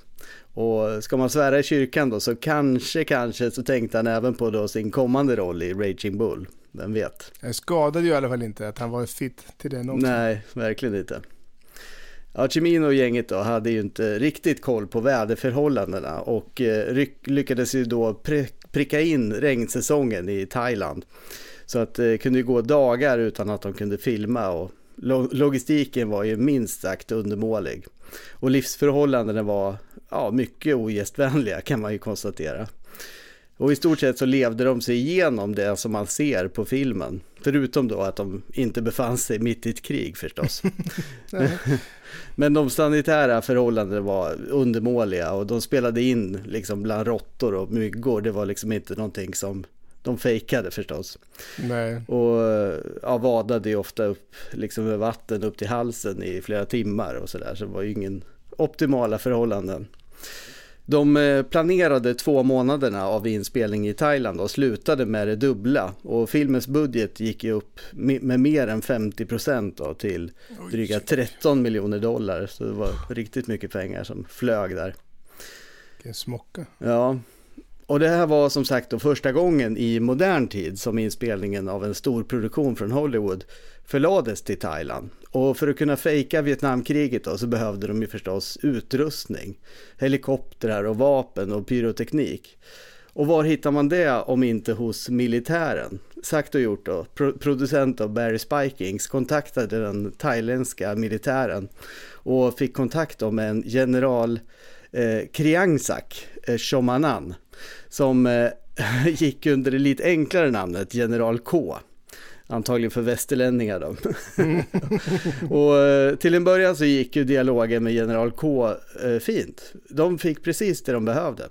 Speaker 2: Och ska man svära i kyrkan då så kanske, kanske så tänkte han även på då sin kommande roll i Raging Bull. Vem vet?
Speaker 1: Jag skadade ju i alla fall inte att han var fit till den också.
Speaker 2: Nej, verkligen inte. Ja, Cimino och gänget då hade ju inte riktigt koll på väderförhållandena och eh, lyckades ju då pri- pricka in regnsäsongen i Thailand. Så att det kunde ju gå dagar utan att de kunde filma och lo- logistiken var ju minst sagt undermålig. Och livsförhållandena var ja, mycket ogästvänliga kan man ju konstatera. Och i stort sett så levde de sig igenom det som man ser på filmen. Förutom då att de inte befann sig mitt i ett krig förstås. Men de sanitära förhållandena var undermåliga och de spelade in liksom bland råttor och myggor. Det var liksom inte någonting som de fejkade förstås.
Speaker 1: Nej.
Speaker 2: Och ja, vadade ju ofta upp liksom med vatten upp till halsen i flera timmar och sådär. Så det var ju ingen optimala förhållanden. De eh, planerade två månaderna av inspelning i Thailand och slutade med det dubbla. Och filmens budget gick upp me- med mer än 50 procent då till dryga 13 miljoner dollar. Så det var riktigt mycket pengar som flög där.
Speaker 1: Vilken smocka.
Speaker 2: Ja, och det här var som sagt då första gången i modern tid som inspelningen av en stor produktion från Hollywood förlades till Thailand. Och för att kunna fejka Vietnamkriget då så behövde de ju förstås utrustning. Helikoptrar och vapen och pyroteknik. Och var hittar man det om inte hos militären? Sagt och gjort då, Pro- producent av Barry Spikings kontaktade den thailändska militären och fick kontakt med en general eh, Kriangsak eh, Shomanan som eh, gick under det lite enklare namnet General K. Antagligen för västerlänningar då. och eh, till en början så gick ju dialogen med General K eh, fint. De fick precis det de behövde.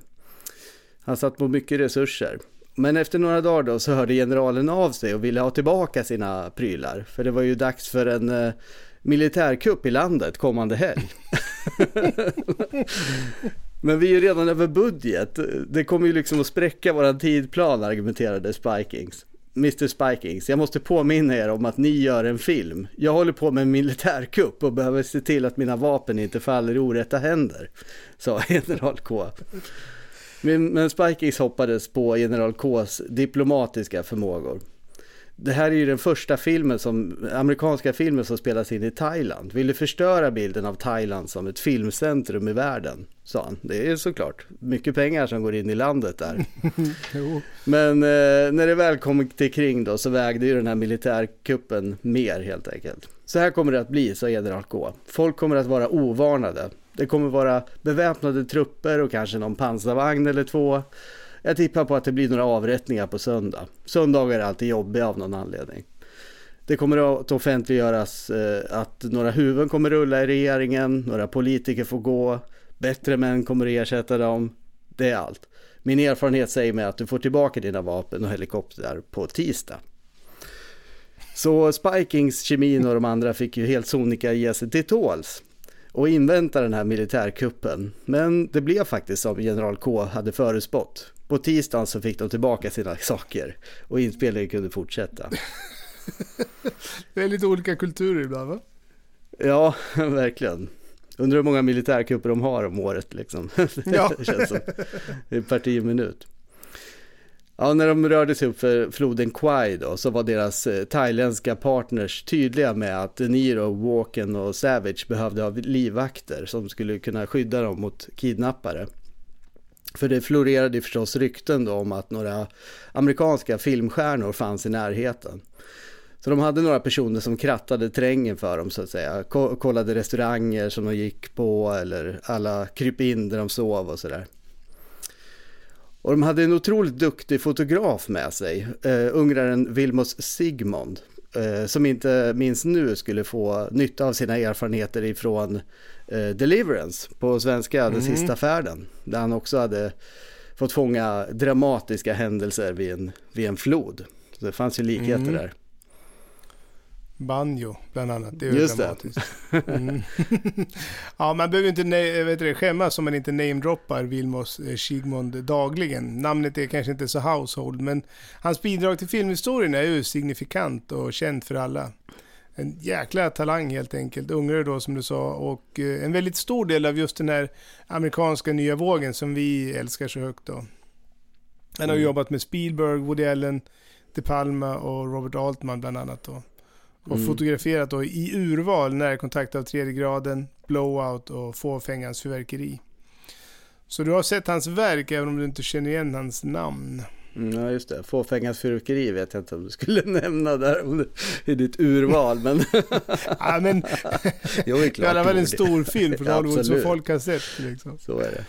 Speaker 2: Han satt på mycket resurser. Men efter några dagar då så hörde generalen av sig och ville ha tillbaka sina prylar. För det var ju dags för en eh, militärkupp i landet kommande helg. Men vi är ju redan över budget. Det kommer ju liksom att spräcka våran tidplan argumenterade Spikings. Mr Spikings, jag måste påminna er om att ni gör en film. Jag håller på med en militärkupp och behöver se till att mina vapen inte faller i orätta händer, sa general K. Men, men Spikings hoppades på general Ks diplomatiska förmågor. Det här är ju den första filmen som, amerikanska filmen som spelas in i Thailand. Vill du förstöra bilden av Thailand som ett filmcentrum i världen? Sa han. Det är såklart mycket pengar som går in i landet där. Men eh, när det väl kom till kring då så vägde ju den här militärkuppen mer helt enkelt. Så här kommer det att bli, sa general K. Folk kommer att vara ovarnade. Det kommer vara beväpnade trupper och kanske någon pansarvagn eller två. Jag tippar på att det blir några avrättningar på söndag. Söndagar är alltid jobbiga av någon anledning. Det kommer att offentliggöras eh, att några huvuden kommer rulla i regeringen, några politiker får gå, bättre män kommer att ersätta dem. Det är allt. Min erfarenhet säger mig att du får tillbaka dina vapen och helikoptrar på tisdag. Så Spikings, Kemin och de andra fick ju helt sonika ge sig till tåls och invänta den här militärkuppen. Men det blev faktiskt som general K hade förutspått. På tisdagen så fick de tillbaka sina saker och inspelningen kunde fortsätta.
Speaker 1: Det är lite olika kulturer ibland va?
Speaker 2: Ja, verkligen. Undrar hur många militärkupper de har om året liksom.
Speaker 1: Ja.
Speaker 2: det känns som ett parti minut. Ja, när de rörde sig upp för floden Kwai då så var deras eh, thailändska partners tydliga med att De Niro, Walken och Savage behövde ha livvakter som skulle kunna skydda dem mot kidnappare. För det florerade förstås rykten då om att några amerikanska filmstjärnor fanns i närheten. Så de hade några personer som krattade terrängen för dem så att säga. Ko- kollade restauranger som de gick på eller alla kryp in där de sov och sådär. Och de hade en otroligt duktig fotograf med sig, eh, ungraren Vilmos Sigmund, eh, som inte minst nu skulle få nytta av sina erfarenheter ifrån Deliverance på svenska, Den sista färden, där han också hade fått fånga dramatiska händelser vid en, vid en flod. Så det fanns ju likheter
Speaker 1: Mm.
Speaker 2: där.
Speaker 1: Banjo bland annat. Det är ju
Speaker 2: Just det.
Speaker 1: dramatiskt. Mm. ja, man behöver inte vet du, skämmas om man inte namedroppar Vilmos eh, Sigmund dagligen. Namnet är kanske inte så household, men hans bidrag till filmhistorien är ju signifikant och känt för alla. En jäkla talang helt enkelt. Ungrare då som du sa och eh, en väldigt stor del av just den här amerikanska nya vågen som vi älskar så högt då. Han har
Speaker 2: Mm.
Speaker 1: jobbat med Spielberg, Woody Allen, De Palma och Robert Altman bland annat då. Och
Speaker 2: Mm.
Speaker 1: fotograferat då i urval närkontakt av tredje graden, blowout och fåfängans fyrverkeri. Så du har sett hans verk även om du inte känner igen hans namn.
Speaker 2: Mm, ja, just det. Fåfängas fyrverkeri vet jag inte om du skulle nämna där om det, i ditt urval, men
Speaker 1: Ja, men
Speaker 2: jo, det är klart.
Speaker 1: alla fall en
Speaker 2: det.
Speaker 1: stor film från Hollywood som folk har sett. Liksom.
Speaker 2: Så är det.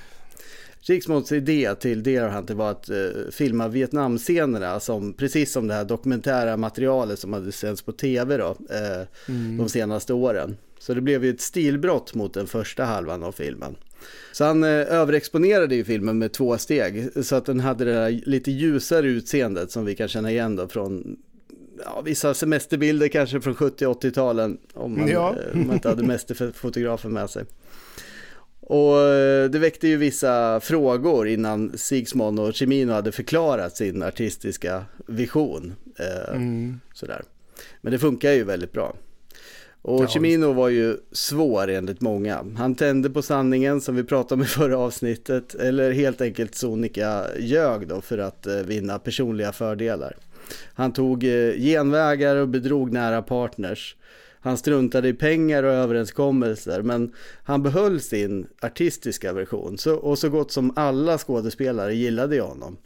Speaker 2: Riksmonts idé till Deer Hunter var att eh, filma Vietnamscenerna som precis som det här dokumentära materialet som hade sänds på tv då, eh,
Speaker 1: Mm.
Speaker 2: de senaste åren. Så det blev ju ett stilbrott mot den första halvan av filmen. Så han eh, överexponerade ju filmen med två steg så att den hade det där lite ljusare utseendet som vi kan känna igen då från ja, vissa semesterbilder kanske från 70-80-talen om man,
Speaker 1: Ja.
Speaker 2: eh, man inte hade mästerfotografen med sig. Och eh, det väckte ju vissa frågor innan Sigsmond och Cimino hade förklarat sin artistiska vision. Eh,
Speaker 1: Mm.
Speaker 2: sådär. Men det funkar ju väldigt bra. Och
Speaker 1: Ja,
Speaker 2: Cimino var ju svår enligt många. Han tände på sanningen som vi pratade om i förra avsnittet. Eller helt enkelt sonika ljög då för att eh, vinna personliga fördelar. Han tog genvägar och bedrog nära partners. Han struntade i pengar och överenskommelser men han behöll sin artistiska version så, och så gott som alla skådespelare gillade ju honom.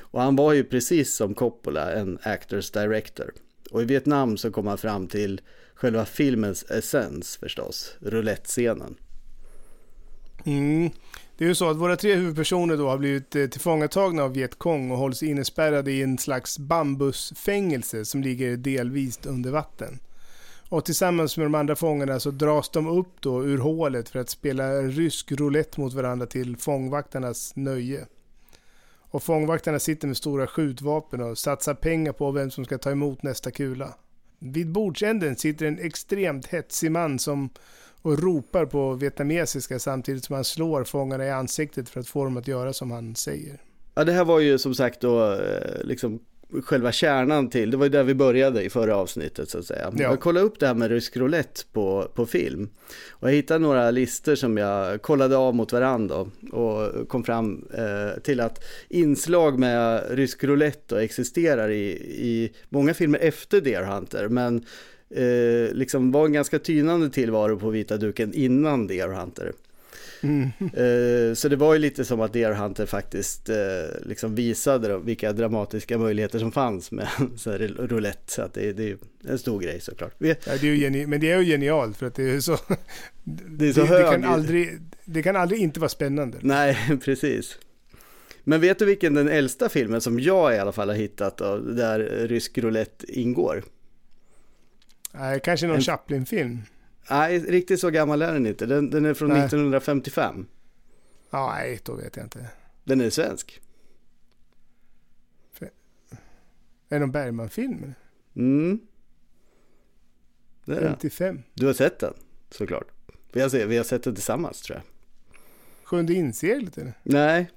Speaker 2: Och han var ju precis som Coppola en actors director. Och i Vietnam så kom han fram till själva filmens essens förstås, roulettscenen.
Speaker 1: Mm. Det är ju så att våra tre huvudpersoner då har blivit eh, tillfångatagna av Vietkong och hålls inspärrade i en slags bambusfängelse som ligger delvis under vatten. Och tillsammans med de andra fångarna så dras de upp då ur hålet för att spela rysk roulette mot varandra till fångvaktarnas nöje. Och fångvaktarna sitter med stora skjutvapen och satsar pengar på vem som ska ta emot nästa kula. Vid bordsänden sitter en extremt hetsig man som och ropar på vietnamesiska samtidigt som han slår fångarna i ansiktet för att få dem att göra som han säger.
Speaker 2: Ja, det här var ju som sagt då eh, liksom själva kärnan till, det var ju där vi började i förra avsnittet så att säga.
Speaker 1: Ja.
Speaker 2: Jag kollade upp det här med rysk roulette på, på film. Och jag hittade några listor som jag kollade av mot varandra och kom fram eh, till att inslag med rysk roulette existerar i, i många filmer efter Deer Hunter. Men eh, liksom var en ganska tynande tillvaro på vita duken innan Deer Hunter. Eh, Så det var ju lite som att Deer Hunter faktiskt eh, liksom visade då vilka dramatiska möjligheter som fanns med så här roulette. Så att det, det är en stor grej såklart. Vi-
Speaker 1: Ja, det är geni- men det är ju genialt för att det är så...
Speaker 2: Det är så
Speaker 1: det,
Speaker 2: hög...
Speaker 1: det, kan aldrig, det kan aldrig inte vara spännande.
Speaker 2: Nej, precis. Men vet du vilken den äldsta filmen som jag i alla fall har hittat då, där rysk roulette ingår?
Speaker 1: Nej, kanske någon
Speaker 2: En-
Speaker 1: Chaplin-film.
Speaker 2: Nej, riktigt så gammal är den inte. Den, den är från
Speaker 1: Nej.
Speaker 2: 1955.
Speaker 1: Ja, nej, då vet jag inte.
Speaker 2: Den är svensk.
Speaker 1: Är det någon Bergman-film?
Speaker 2: Mm. Det är den.
Speaker 1: 55.
Speaker 2: Du har sett den, såklart. Vi har, vi har sett den tillsammans tror jag.
Speaker 1: Sjunde inseglet eller?
Speaker 2: Nej.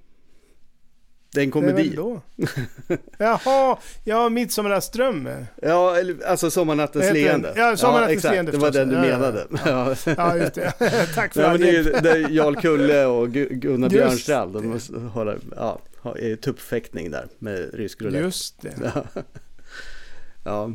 Speaker 2: Det är en komedi.
Speaker 1: väl då? Jaha, ja, Midsommarnattsdröm.
Speaker 2: Ja, eller, alltså Sommarnattens leende.
Speaker 1: Ja, Sommarnattens
Speaker 2: exakt.
Speaker 1: leende
Speaker 2: Det var den du
Speaker 1: Ja, ja,
Speaker 2: menade. Ja.
Speaker 1: Ja, just det. Tack för
Speaker 2: Ja, men det är det är Jarl Kulle och Gu- Gunnar
Speaker 1: Just
Speaker 2: Björnstrand. De hålla, ja, är tuppfäktning där med rysk roulette.
Speaker 1: Just det.
Speaker 2: Ja. ja.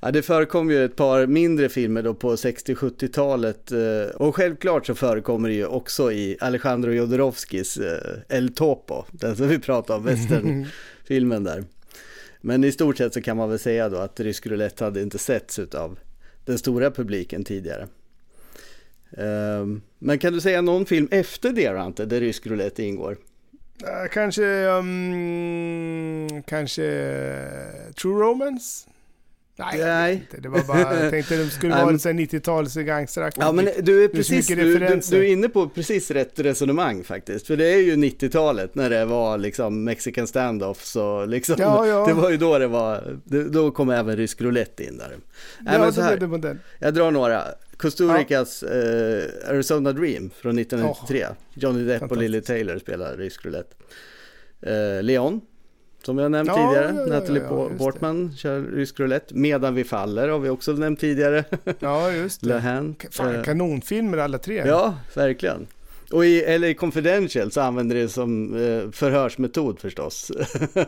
Speaker 2: Ja, det förekom ju ett par mindre filmer då på 60-70-talet eh, och självklart så förekommer det ju också i Alejandro Jodorowskis eh, El Topo, den som vi pratade om, westernfilmen där. Men i stort sett så kan man väl säga då att rysk roulette hade inte setts av den stora publiken tidigare. Eh, men kan du säga någon film efter det Rante, där rysk roulette ingår?
Speaker 1: Kanske... Um, kanske... True Romance? Nej,
Speaker 2: Nej.
Speaker 1: Det var bara... Jag tänkte det skulle vara
Speaker 2: men-
Speaker 1: en sån här 90-tals gangsteraktigt.
Speaker 2: Ja men du är precis, du, du, du är inne på precis rätt resonemang faktiskt. För det är ju 90-talet när det var liksom Mexican standoff så liksom.
Speaker 1: Ja, ja.
Speaker 2: Det var ju då det var, det, då kom även rysk roulette in där. Nej,
Speaker 1: ja,
Speaker 2: men så här,
Speaker 1: det den.
Speaker 2: jag drar några. Kusturikas eh, Arizona Dream från 1993. Johnny Depp och. Lily Taylor spelar rysk roulette. Eh, Leon, som jag nämnt
Speaker 1: Ja,
Speaker 2: tidigare.
Speaker 1: ja, ja,
Speaker 2: Natalie
Speaker 1: ja.
Speaker 2: Portman kör rysk roulette. Medan vi faller har vi också nämnt tidigare.
Speaker 1: Ja, just det. Fan,
Speaker 2: Eh,
Speaker 1: kanonfilmer alla tre.
Speaker 2: Ja, verkligen. Och i LA Confidential så använder det som eh, förhörsmetod förstås.
Speaker 1: Jaha,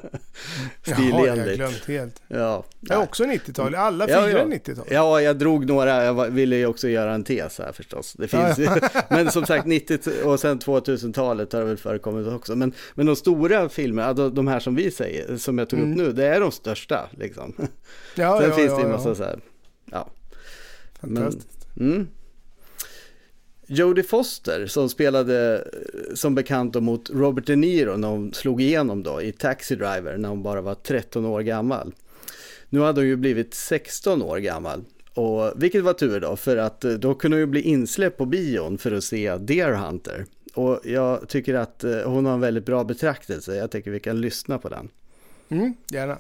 Speaker 1: jag har
Speaker 2: Stilenligt.
Speaker 1: glömt helt.
Speaker 2: Ja,
Speaker 1: Det är också 90-tal. Alla
Speaker 2: Ja,
Speaker 1: fyra
Speaker 2: ja.
Speaker 1: är 90-tal.
Speaker 2: ja, jag drog några, jag ville ju också göra en tes här förstås. Det finns ju, men som sagt 90 och sen 2000-talet har det väl förekommit också. Men, men de stora filmerna, de här som vi säger, som jag tog upp
Speaker 1: Mm.
Speaker 2: nu, det är de största liksom.
Speaker 1: Ja,
Speaker 2: sen
Speaker 1: ja,
Speaker 2: finns
Speaker 1: ja,
Speaker 2: det ju
Speaker 1: ja.
Speaker 2: massa så här, ja.
Speaker 1: Fantastiskt.
Speaker 2: Mm. Jodie Foster som spelade eh, som bekant mot Robert De Niro när hon slog igenom då i Taxi Driver när hon bara var 13 år gammal. Nu hade hon ju blivit 16 år gammal. Och, vilket var tur då, för att eh, då kunde hon ju bli insläppt på bion för att se Deer Hunter. Och jag tycker att eh, hon har en väldigt bra betraktelse, jag tycker vi kan lyssna på den.
Speaker 1: Mm, gärna.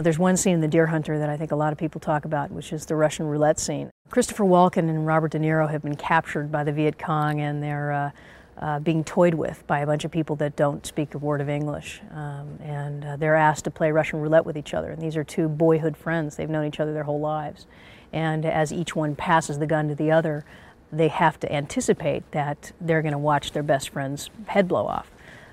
Speaker 3: There's one scene in The Deer Hunter that I think a lot of people talk about, which is the Russian roulette scene. Christopher Walken and Robert De Niro have been captured by the Viet Cong and they're uh, uh, being toyed with by a bunch of people that don't speak a word of English. Um, and uh, they're asked to play Russian roulette with each other. And these are two boyhood friends. They've known each other their whole lives. And as each one passes the gun to the other, they have to anticipate that they're going to watch their best friend's head blow off.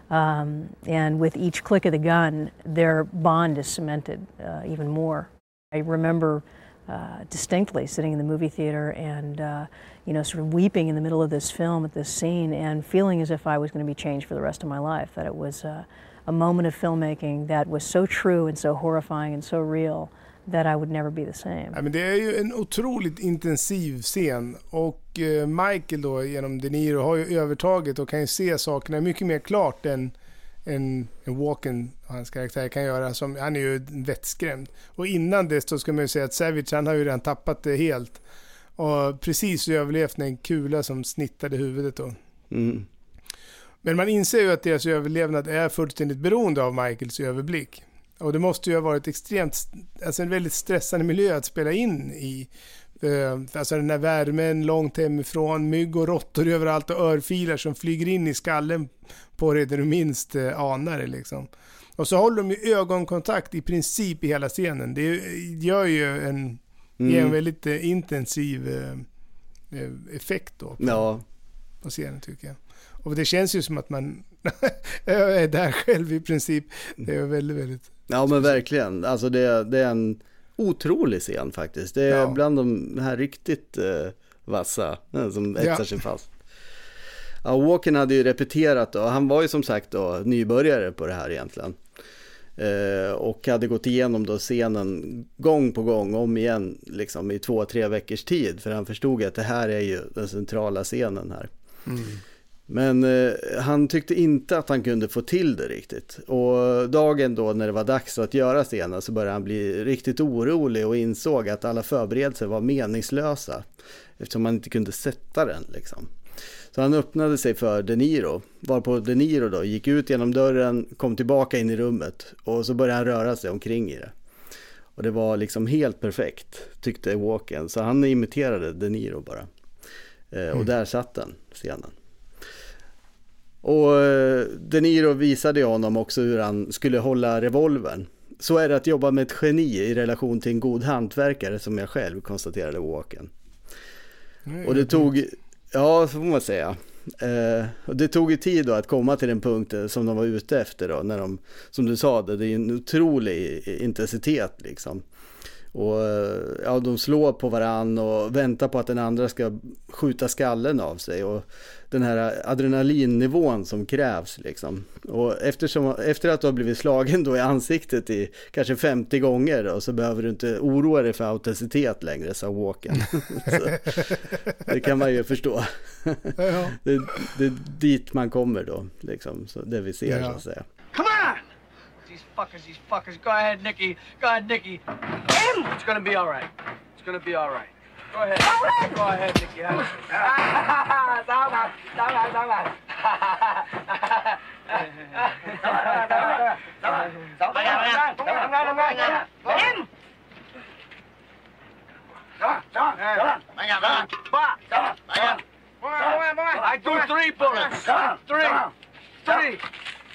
Speaker 3: Um, and with each click of the gun, their bond is cemented uh, even more. I remember uh, distinctly sitting in the movie theater and, uh, you know, sort of weeping in the middle of this film at this scene and feeling as if I was going to be changed for the rest of my life. That it was uh, a moment of filmmaking that was so true and so horrifying and so real that I would never be the same.
Speaker 1: Ja, men det är ju en otroligt intensiv scen och eh, Michael då genom De Niro har ju övertaget och kan ju se sakerna mycket mer klart än en, en Walken, hans karaktär, kan göra. Som, han är ju vettskrämd. Och innan dess då ska man ju säga att Savage han har ju redan tappat det helt. Och precis överlevt en kula som snittade huvudet då.
Speaker 2: Mm.
Speaker 1: Men man inser ju att deras överlevnad är fullständigt beroende av Michaels överblick. Och det måste ju ha varit extremt, alltså en väldigt stressande miljö att spela in i. Eh, Alltså den här värmen långt hemifrån, mygg och råttor överallt och örfilar som flyger in i skallen på dig där du minst eh, anar det liksom. Och så håller de ju ögonkontakt i princip i hela scenen. Det gör ju en, ger en väldigt eh, intensiv effekt då på,
Speaker 2: Ja,
Speaker 1: på scenen tycker jag. Och det känns ju som att man är där själv i princip. Det är väldigt, väldigt...
Speaker 2: ja men verkligen. Alltså det, det är en otrolig scen faktiskt. Det är
Speaker 1: Ja.
Speaker 2: bland de här riktigt eh, vassa eh, som etsar
Speaker 1: Ja.
Speaker 2: sig fast. Ja, Walken hade ju repeterat då. Han var ju som sagt då nybörjare på det här egentligen. Eh, och hade gått igenom då scenen gång på gång, om igen, liksom i två, tre veckors tid. För han förstod att det här är ju den centrala scenen här. Men eh, han tyckte inte att han kunde få till det riktigt. Och dagen då när det var dags att göra scenen så började han bli riktigt orolig och insåg att alla förberedelser var meningslösa. Eftersom han inte kunde sätta den liksom. Så han öppnade sig för De Niro, varpå De Niro då gick ut genom dörren, kom tillbaka in i rummet och så började han röra sig omkring i det. Och det var liksom helt perfekt, tyckte Walken. Så han imiterade De Niro bara. Eh, och där satt den scenen. Och eh, De Niro visade honom också hur han skulle hålla revolvern. Så är det att jobba med ett geni i relation till en god hantverkare som jag själv konstaterade Walken. Och det tog, ja så får man säga. Eh, och det tog ju tid då att komma till den punkten som de var ute efter då. När de, som du sa, det är en otrolig intensitet liksom. Och eh, ja, de slår på varann och väntar på att den andra ska skjuta skallen av sig. Och den här adrenalinnivån som krävs liksom. Och eftersom, efter att du har blivit slagen då i ansiktet i kanske 50 gånger då, så behöver du inte oroa dig för autenticitet längre, sa Walken. det kan man ju förstå.
Speaker 1: Ja.
Speaker 2: det, det är dit man kommer då, liksom. Så det vi ser
Speaker 1: Ja.
Speaker 2: så att säga.
Speaker 4: Come on! Fuckers, these fuckers. Go ahead, Nicky. Go ahead, Nicky. It's gonna be all right. It's gonna be all right. Go ahead. Go ahead, Nicky. I do three bullets. Three. Three.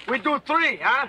Speaker 4: We do three, huh?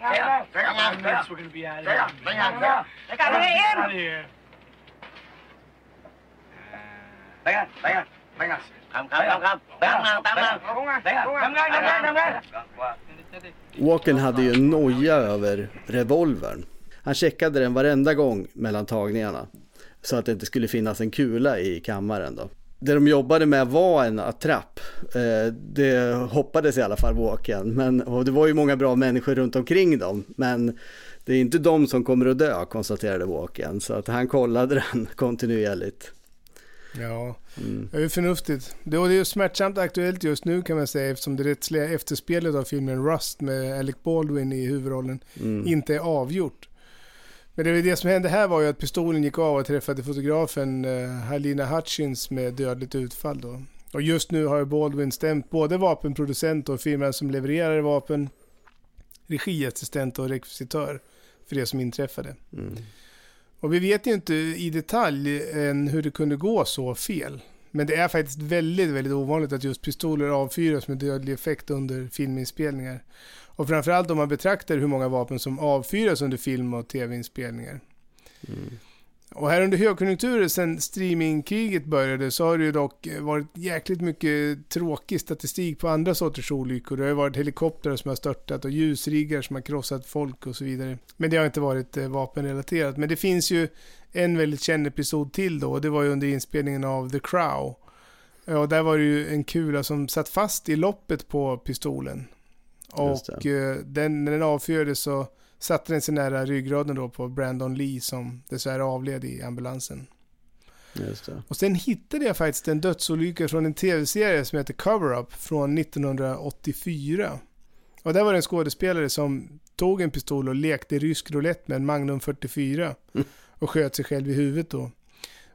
Speaker 4: Five minutes, we're gonna be out of here. Out of here.
Speaker 2: Walken hade ju en noja över revolvern. Han checkade den varenda gång mellan tagningarna. Så att det inte skulle finnas en kula i kammaren då. Det de jobbade med var en attrapp. Eh, Det hoppades i alla fall Walken. Men, och det var ju många bra människor runt omkring dem. Men det är inte de som kommer att dö konstaterade Walken. Så att han kollade den kontinuerligt.
Speaker 1: Ja, det är ju förnuftigt. Det är ju smärtsamt aktuellt just nu kan man säga eftersom det rättsliga efterspelet av filmen Rust med Alec Baldwin i huvudrollen inte är avgjort. Men det, det som hände här var ju att pistolen gick av och träffade fotografen eh, Halina Hutchins med dödligt utfall då. Och just nu har Baldwin stämt både vapenproducent och firman som levererar vapen, regiassistent och rekvisitör för det som inträffade. Och vi vet ju inte i detalj än hur det kunde gå så fel. Men det är faktiskt väldigt, väldigt ovanligt att just pistoler avfyras med dödlig effekt under filminspelningar. Och framförallt om man betraktar hur många vapen som avfyras under film och tv-inspelningar. Och här under högkonjunkturen sen streamingkriget började så har det ju dock varit jäkligt mycket tråkig statistik på andra sorters olyckor. Det har varit helikoptrar som har störtat och ljusriggar som har krossat folk och så vidare. Men det har inte varit eh, vapenrelaterat. Men det finns ju en väldigt känd episod till då och det var ju under inspelningen av The Crow. Och där var det ju en kula som satt fast i loppet på pistolen. Och eh, den, när den avfyrades så satte den sig nära ryggraden då på Brandon Lee som dessvärre avled i ambulansen. Och sen hittade jag faktiskt en dödsolycka från en tv-serie som heter Cover Up från 1984. Och där var det en skådespelare som tog en pistol och lekte rysk roulette med en Magnum 44 och sköt sig själv i huvudet då.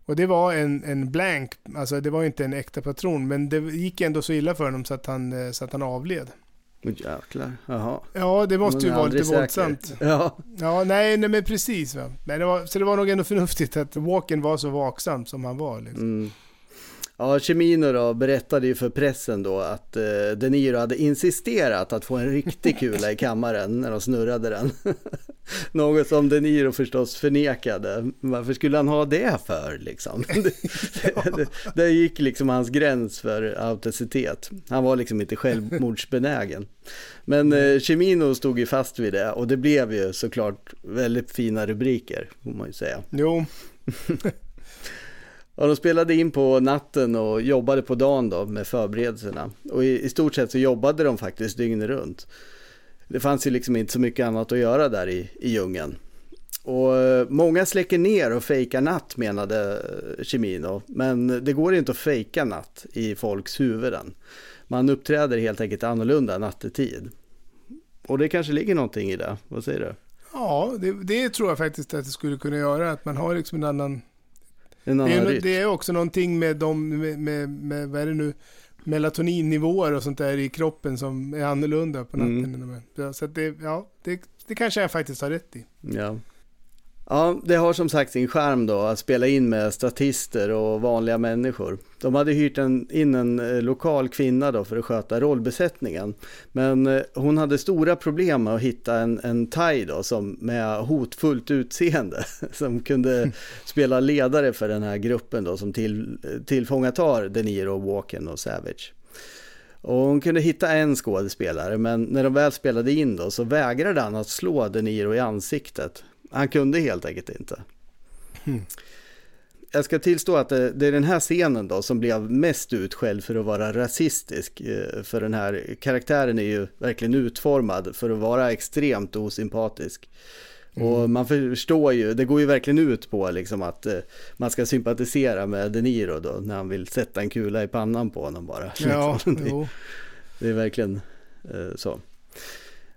Speaker 1: Och det var en, en blank, alltså det var inte en äkta patron, men det gick ändå så illa för honom så att han, eh, så att han avled.
Speaker 2: Åh, jäklar. Jaha.
Speaker 1: Ja, det måste
Speaker 2: Man
Speaker 1: ju vara lite
Speaker 2: säker.
Speaker 1: våldsamt.
Speaker 2: Ja,
Speaker 1: Ja, nej, nej men precis. Va? Men det var, så det var nog ändå förnuftigt att Walken var så vaksam som han var. Liksom.
Speaker 2: Mm. Ja, Cimino då berättade ju för pressen då att eh, De Niro hade insisterat att få en riktig kula i kammaren när de snurrade den. Något som De Niro förstås förnekade. Varför skulle han ha det för liksom? det gick liksom hans gräns för autenticitet. Han var liksom inte självmordsbenägen. Men eh, Cimino stod ju fast vid det och det blev ju såklart väldigt fina rubriker, får man ju säga.
Speaker 1: Jo,
Speaker 2: Ja, de spelade in på natten och jobbade på dagen då med förberedelserna. Och i, i stort sett så jobbade de faktiskt dygnet runt. Det fanns ju liksom inte så mycket annat att göra där i, i djungeln. Och eh, många släcker ner och fejkar natt menade eh, Chimino. Men det går inte att fejka natt i folks huvuden. Man uppträder helt enkelt annorlunda nattetid. Och det kanske ligger någonting i det. Vad säger du?
Speaker 1: ja, det, det tror jag faktiskt att det skulle kunna göra. Att man har liksom en annan...
Speaker 2: En
Speaker 1: Det
Speaker 2: annan
Speaker 1: är,
Speaker 2: rytm?
Speaker 1: det är också någonting med de, med, med, med vad är det nu, melatoninnivåer och sånt där i kroppen som är annorlunda på natten.
Speaker 2: Mm.
Speaker 1: är. Så det, ja, det, det kanske jag faktiskt har rätt i.
Speaker 2: Ja. Ja, det har som sagt sin skärm då att spela in med statister och vanliga människor. De hade hyrt en, in en eh, lokal kvinna då för att sköta rollbesättningen. Men eh, hon hade stora problem med att hitta en, en thai då som med hotfullt utseende som kunde spela ledare för den här gruppen då som till, tillfångatar De Niro, Walken och Savage. Och hon kunde hitta en skådespelare men när de väl spelade in då så vägrade han att slå De Niro i ansiktet. Han kunde helt enkelt inte. Jag ska tillstå att det, det är den här scenen då som blev mest utskälld för att vara rasistisk. eh, För den här karaktären är ju verkligen utformad för att vara extremt osympatisk. Och man förstår ju, det går ju verkligen ut på liksom att eh, man ska sympatisera med De Niro då när han vill sätta en kula i pannan på honom bara.
Speaker 1: Ja,
Speaker 2: det, det är verkligen eh, så.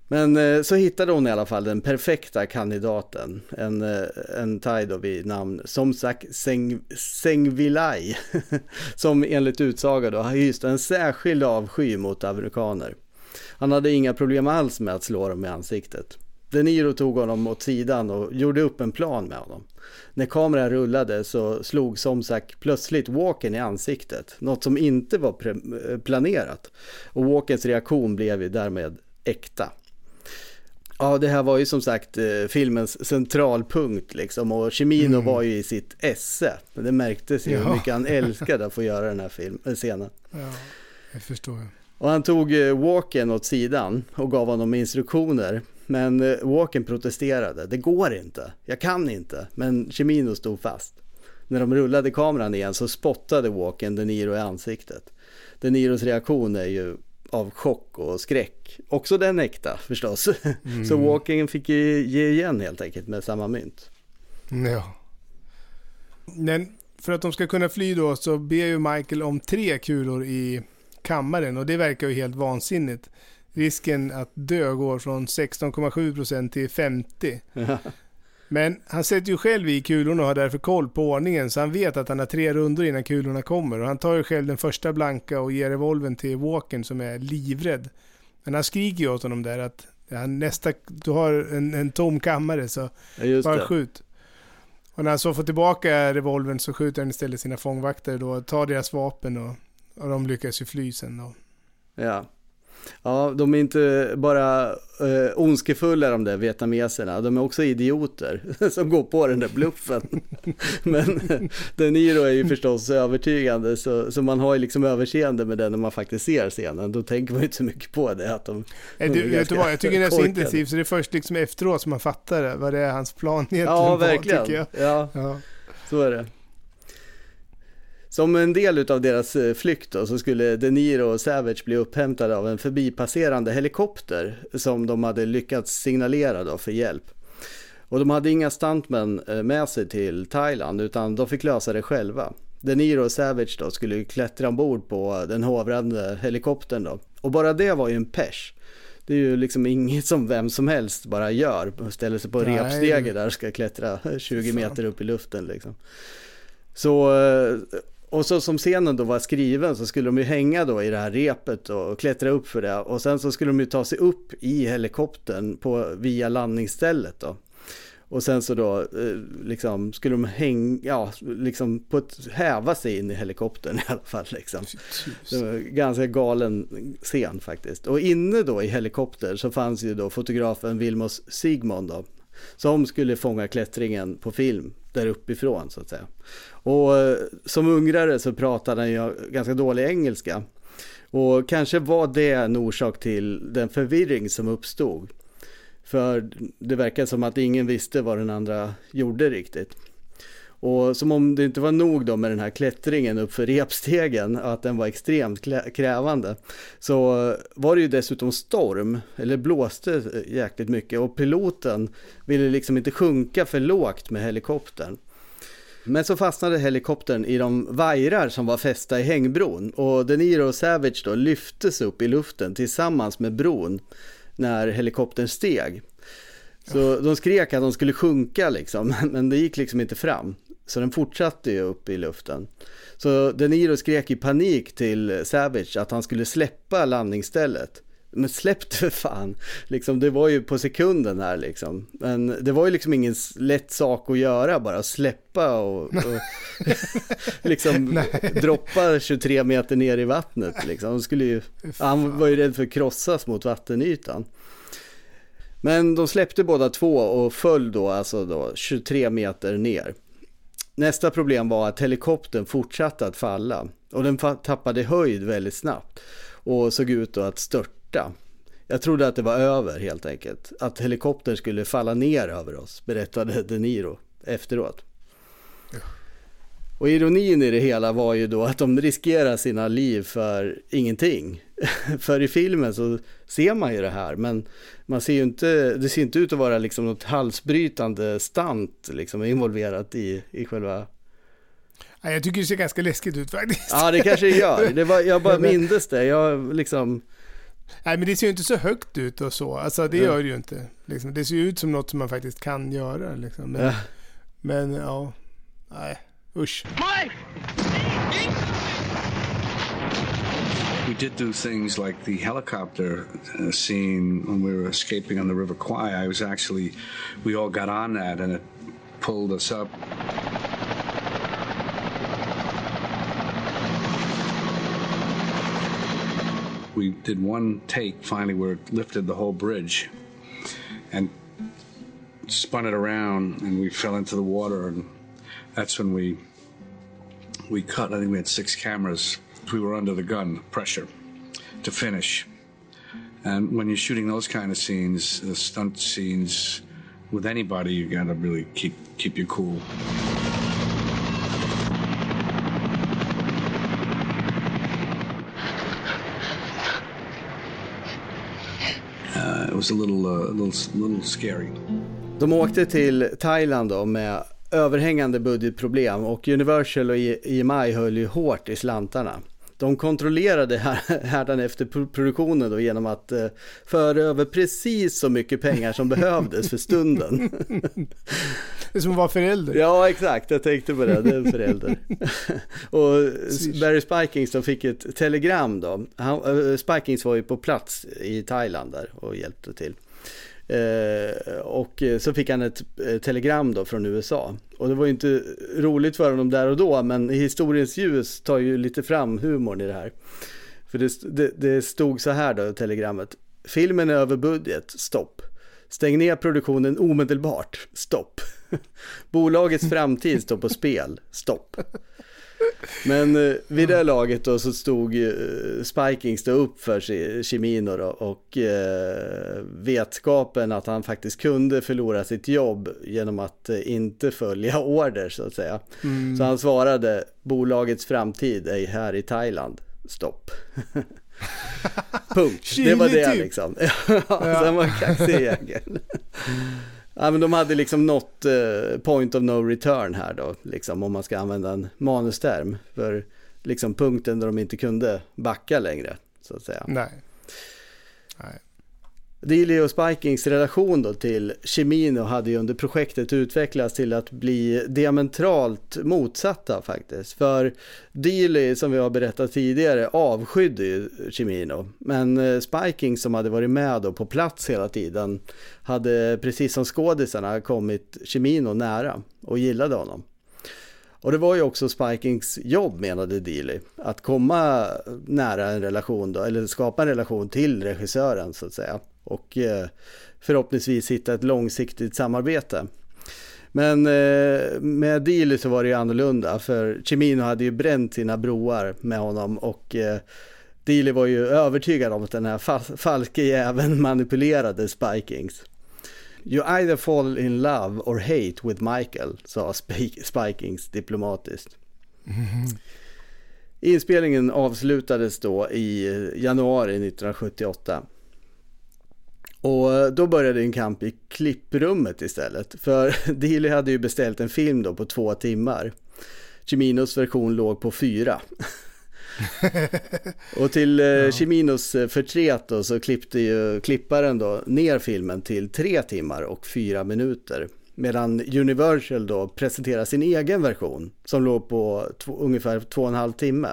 Speaker 2: Men eh, så hittade hon i alla fall den perfekta kandidaten. En, eh, en thai då vid namn Somsak Seng, Sengvilai. som enligt utsaga då har en särskild avsky mot amerikaner. Han hade inga problem alls med att slå dem i ansiktet. De Niro tog honom åt sidan och gjorde upp en plan med honom. När kameran rullade så slog Somsak plötsligt Walken i ansiktet. Något som inte var eh, planerat. Och Walkens reaktion blev ju därmed äkta. Ja, det här var ju som sagt eh, filmens centralpunkt liksom och Cimino var ju i sitt esse. Men det märktes ju hur
Speaker 1: Ja.
Speaker 2: mycket han älskade att få göra den här film, eh, scenen.
Speaker 1: Ja, jag förstår.
Speaker 2: Och han tog eh, Walken åt sidan och gav honom instruktioner. Men Walken protesterade. Det går inte. Jag kan inte. Men Cimino stod fast. När de rullade kameran igen så spottade Walken De Niro i ansiktet. De Niros reaktion är ju av chock och skräck. Också den äkta förstås. Så Walken fick ju ge igen helt enkelt med samma mynt.
Speaker 1: Ja. Men för att de ska kunna fly då så ber ju Michael om tre kulor i kammaren och det verkar ju helt vansinnigt. Risken att dö går från 16,7% till 50%. Men han sätter ju själv i kulorna och har därför koll på ordningen så han vet att han har tre rundor innan kulorna kommer. Och han tar ju själv den första blanka och ger revolven till Walken som är livrädd. Men han skriker ju åt honom där att ja, nästa, du har en, en tom kammare så
Speaker 2: Ja,
Speaker 1: bara
Speaker 2: det.
Speaker 1: skjut. Och när han så får tillbaka revolvern så skjuter han istället sina fångvaktare då, tar deras vapen och, och de lyckas ju fly sen då.
Speaker 2: Ja. Ja, de är inte bara eh, ondskefulla de där vietnameserna, de är också idioter som går på den där bluffen. Men De Niro är ju förstås övertygande, så, så man har ju liksom överseende med det när man faktiskt ser scenen. Då tänker man ju inte så mycket på det. Att de,
Speaker 1: Nej,
Speaker 2: de
Speaker 1: du,
Speaker 2: är
Speaker 1: vet du vad, jag tycker det är så
Speaker 2: korkade.
Speaker 1: intensivt så det är först liksom efteråt som man fattar det, vad det är hans plan egentligen
Speaker 2: Ja,
Speaker 1: var,
Speaker 2: verkligen.
Speaker 1: tycker jag.
Speaker 2: Ja,
Speaker 1: Ja.
Speaker 2: så är det. Som en del av deras eh, flykt då, så skulle De Niro och Savage bli upphämtade av en förbipasserande helikopter som de hade lyckats signalera då för hjälp. Och de hade inga stuntmän eh, med sig till Thailand utan de fick lösa det själva. De Niro och Savage då skulle klättra ombord på den hovrande helikoptern då. Och bara det var ju en pers. Det är ju liksom inget som vem som helst bara gör. Ställer sig på
Speaker 1: Nej.
Speaker 2: repstege där och ska klättra 20 meter upp i luften liksom. Så, eh, och så som scenen då var skriven så skulle de ju hänga då i det här repet och klättra upp för det. Och sen så skulle de ju ta sig upp i helikoptern på, via landningsstället då. Och sen så då eh, liksom skulle de hänga, ja liksom på ett, häva sig in i helikoptern i alla fall liksom. Det var ganska galen scen faktiskt. Och inne då i helikopter så fanns ju då fotografen Vilmos Sigmund då. Som skulle fånga klättringen på film där uppifrån så att säga. Och eh, som ungrare så pratade han ju ganska dålig engelska. Och kanske var det en orsak till den förvirring som uppstod. För det verkar som att ingen visste vad den andra gjorde riktigt. Och som om det inte var nog då med den här klättringen upp för repstegen, att den var extremt krävande, så var det ju dessutom storm, eller blåste jäkligt mycket och piloten ville liksom inte sjunka för lågt med helikoptern. Men så fastnade helikoptern i de vajrar som var fästa i hängbron och De Niro och Savage då lyftes upp i luften tillsammans med bron när helikoptern steg. Så de skrek att de skulle sjunka liksom, men det gick liksom inte fram. Så den fortsatte ju upp i luften. Så De Niro skrek i panik till Savage att han skulle släppa landningsstället. Men släpp det för fan, liksom, det var ju på sekunden här liksom. Men det var ju liksom ingen lätt sak att göra bara, släppa och, och liksom droppa 23 meter ner i vattnet liksom. De skulle ju, han var ju rädd för att krossas mot vattenytan. Men de släppte båda två och föll då alltså då 23 meter ner. Nästa problem var att helikoptern fortsatte att falla och den tappade höjd väldigt snabbt och såg ut då att störta. Jag trodde att det var över helt enkelt. Att helikoptern skulle falla ner över oss, berättade De Niro efteråt. Och ironin i det hela var ju då att de riskerar sina liv för ingenting. för i filmen så ser man ju det här, men man ser ju inte, det ser inte ut att vara liksom något halsbrytande stant liksom involverat i, i själva...
Speaker 1: Nej, jag tycker det ser ganska läskigt ut faktiskt.
Speaker 2: Ja, det kanske det gör. Det var, jag bara mindes det. Jag liksom...
Speaker 1: Nej, men det ser ju inte så högt ut och så. Alltså det gör det ju inte. Liksom. Det ser ju ut som något som man faktiskt kan göra. Liksom. Men,
Speaker 2: Ja.
Speaker 1: men ja, nej, usch.
Speaker 5: We did do things like the helicopter uh, scene when we were escaping on the River Kwai. I was actually, we all got on that and it pulled us up. We did one take finally where it lifted the whole bridge and spun it around and we fell into the water and that's when we we cut. I think we had six cameras. We were under the gun pressure to finish. And when you're shooting those kind of scenes, the stunt scenes with anybody, you gotta really keep keep your cool. Uh, it was a little, uh, little, little scary.
Speaker 2: De åkte till Thailand då med överhängande budgetproblem och Universal och EMI höll ju hårt i slantarna. De kontrollerade här- pro- produktionen då genom att eh, föra över precis så mycket pengar som behövdes för stunden.
Speaker 1: Det är som att vara förälder.
Speaker 2: Ja, exakt. Jag tänkte på det. Det är en förälder. och Barry Spikings de fick ett telegram då. Han, eh, Spikings var ju på plats i Thailand där och hjälpte till. Eh, och så fick han ett eh, telegram då från USA. Och det var ju inte roligt för honom där och då, men historiens ljus tar ju lite fram humorn i det här. För det, det, det stod så här då, telegrammet. Filmen är över budget, stopp. Stäng ner produktionen omedelbart, stopp. Bolagets framtid står på spel, stopp. Men eh, vid det laget då så stod eh, Spikings då upp för Chi- Chimino då och eh, vetskapen att han faktiskt kunde förlora sitt jobb genom att eh, inte följa order så att säga. Så han svarade bolagets framtid är här i Thailand. Stopp. Punkt. det var det
Speaker 1: typ.
Speaker 2: liksom. ja, sen var kaxig jäkeln. Ja men de hade liksom nått eh, point of no return här då, liksom om man ska använda en manusterm. För liksom punkten där de inte kunde backa längre, så att säga.
Speaker 1: Nej. Nej.
Speaker 2: Dealey och Spikings relation då till Chimino hade ju under projektet utvecklats till att bli diametralt motsatta faktiskt. För Dealey, som vi har berättat tidigare, avskydde ju Chimino. Men eh, Spiking som hade varit med då på plats hela tiden hade precis som skådisarna kommit Chimino nära och gillade honom. Och det var ju också Spikings jobb menade Dealey, att komma nära en relation då, eller skapa en relation till regissören så att säga. Och eh, förhoppningsvis hitta ett långsiktigt samarbete. Men eh, med Dealey så var det ju annorlunda för Chimino hade ju bränt sina broar med honom och eh, Dealey var ju övertygad om att den här fa- falske jäveln manipulerade Spikings. You either fall in love or hate with Michael, sa Spik- Spikings diplomatiskt. Inspelningen avslutades då i januari 1978. Och då började en kamp i klipprummet istället. För Dealey hade ju beställt en film då på två timmar. Chiminos version låg på fyra. och till eh, Chiminos eh, förtret då så klippte ju klipparen då ner filmen till tre timmar och fyra minuter. Medan Universal då presenterar sin egen version som låg på två, ungefär två och en halv timme.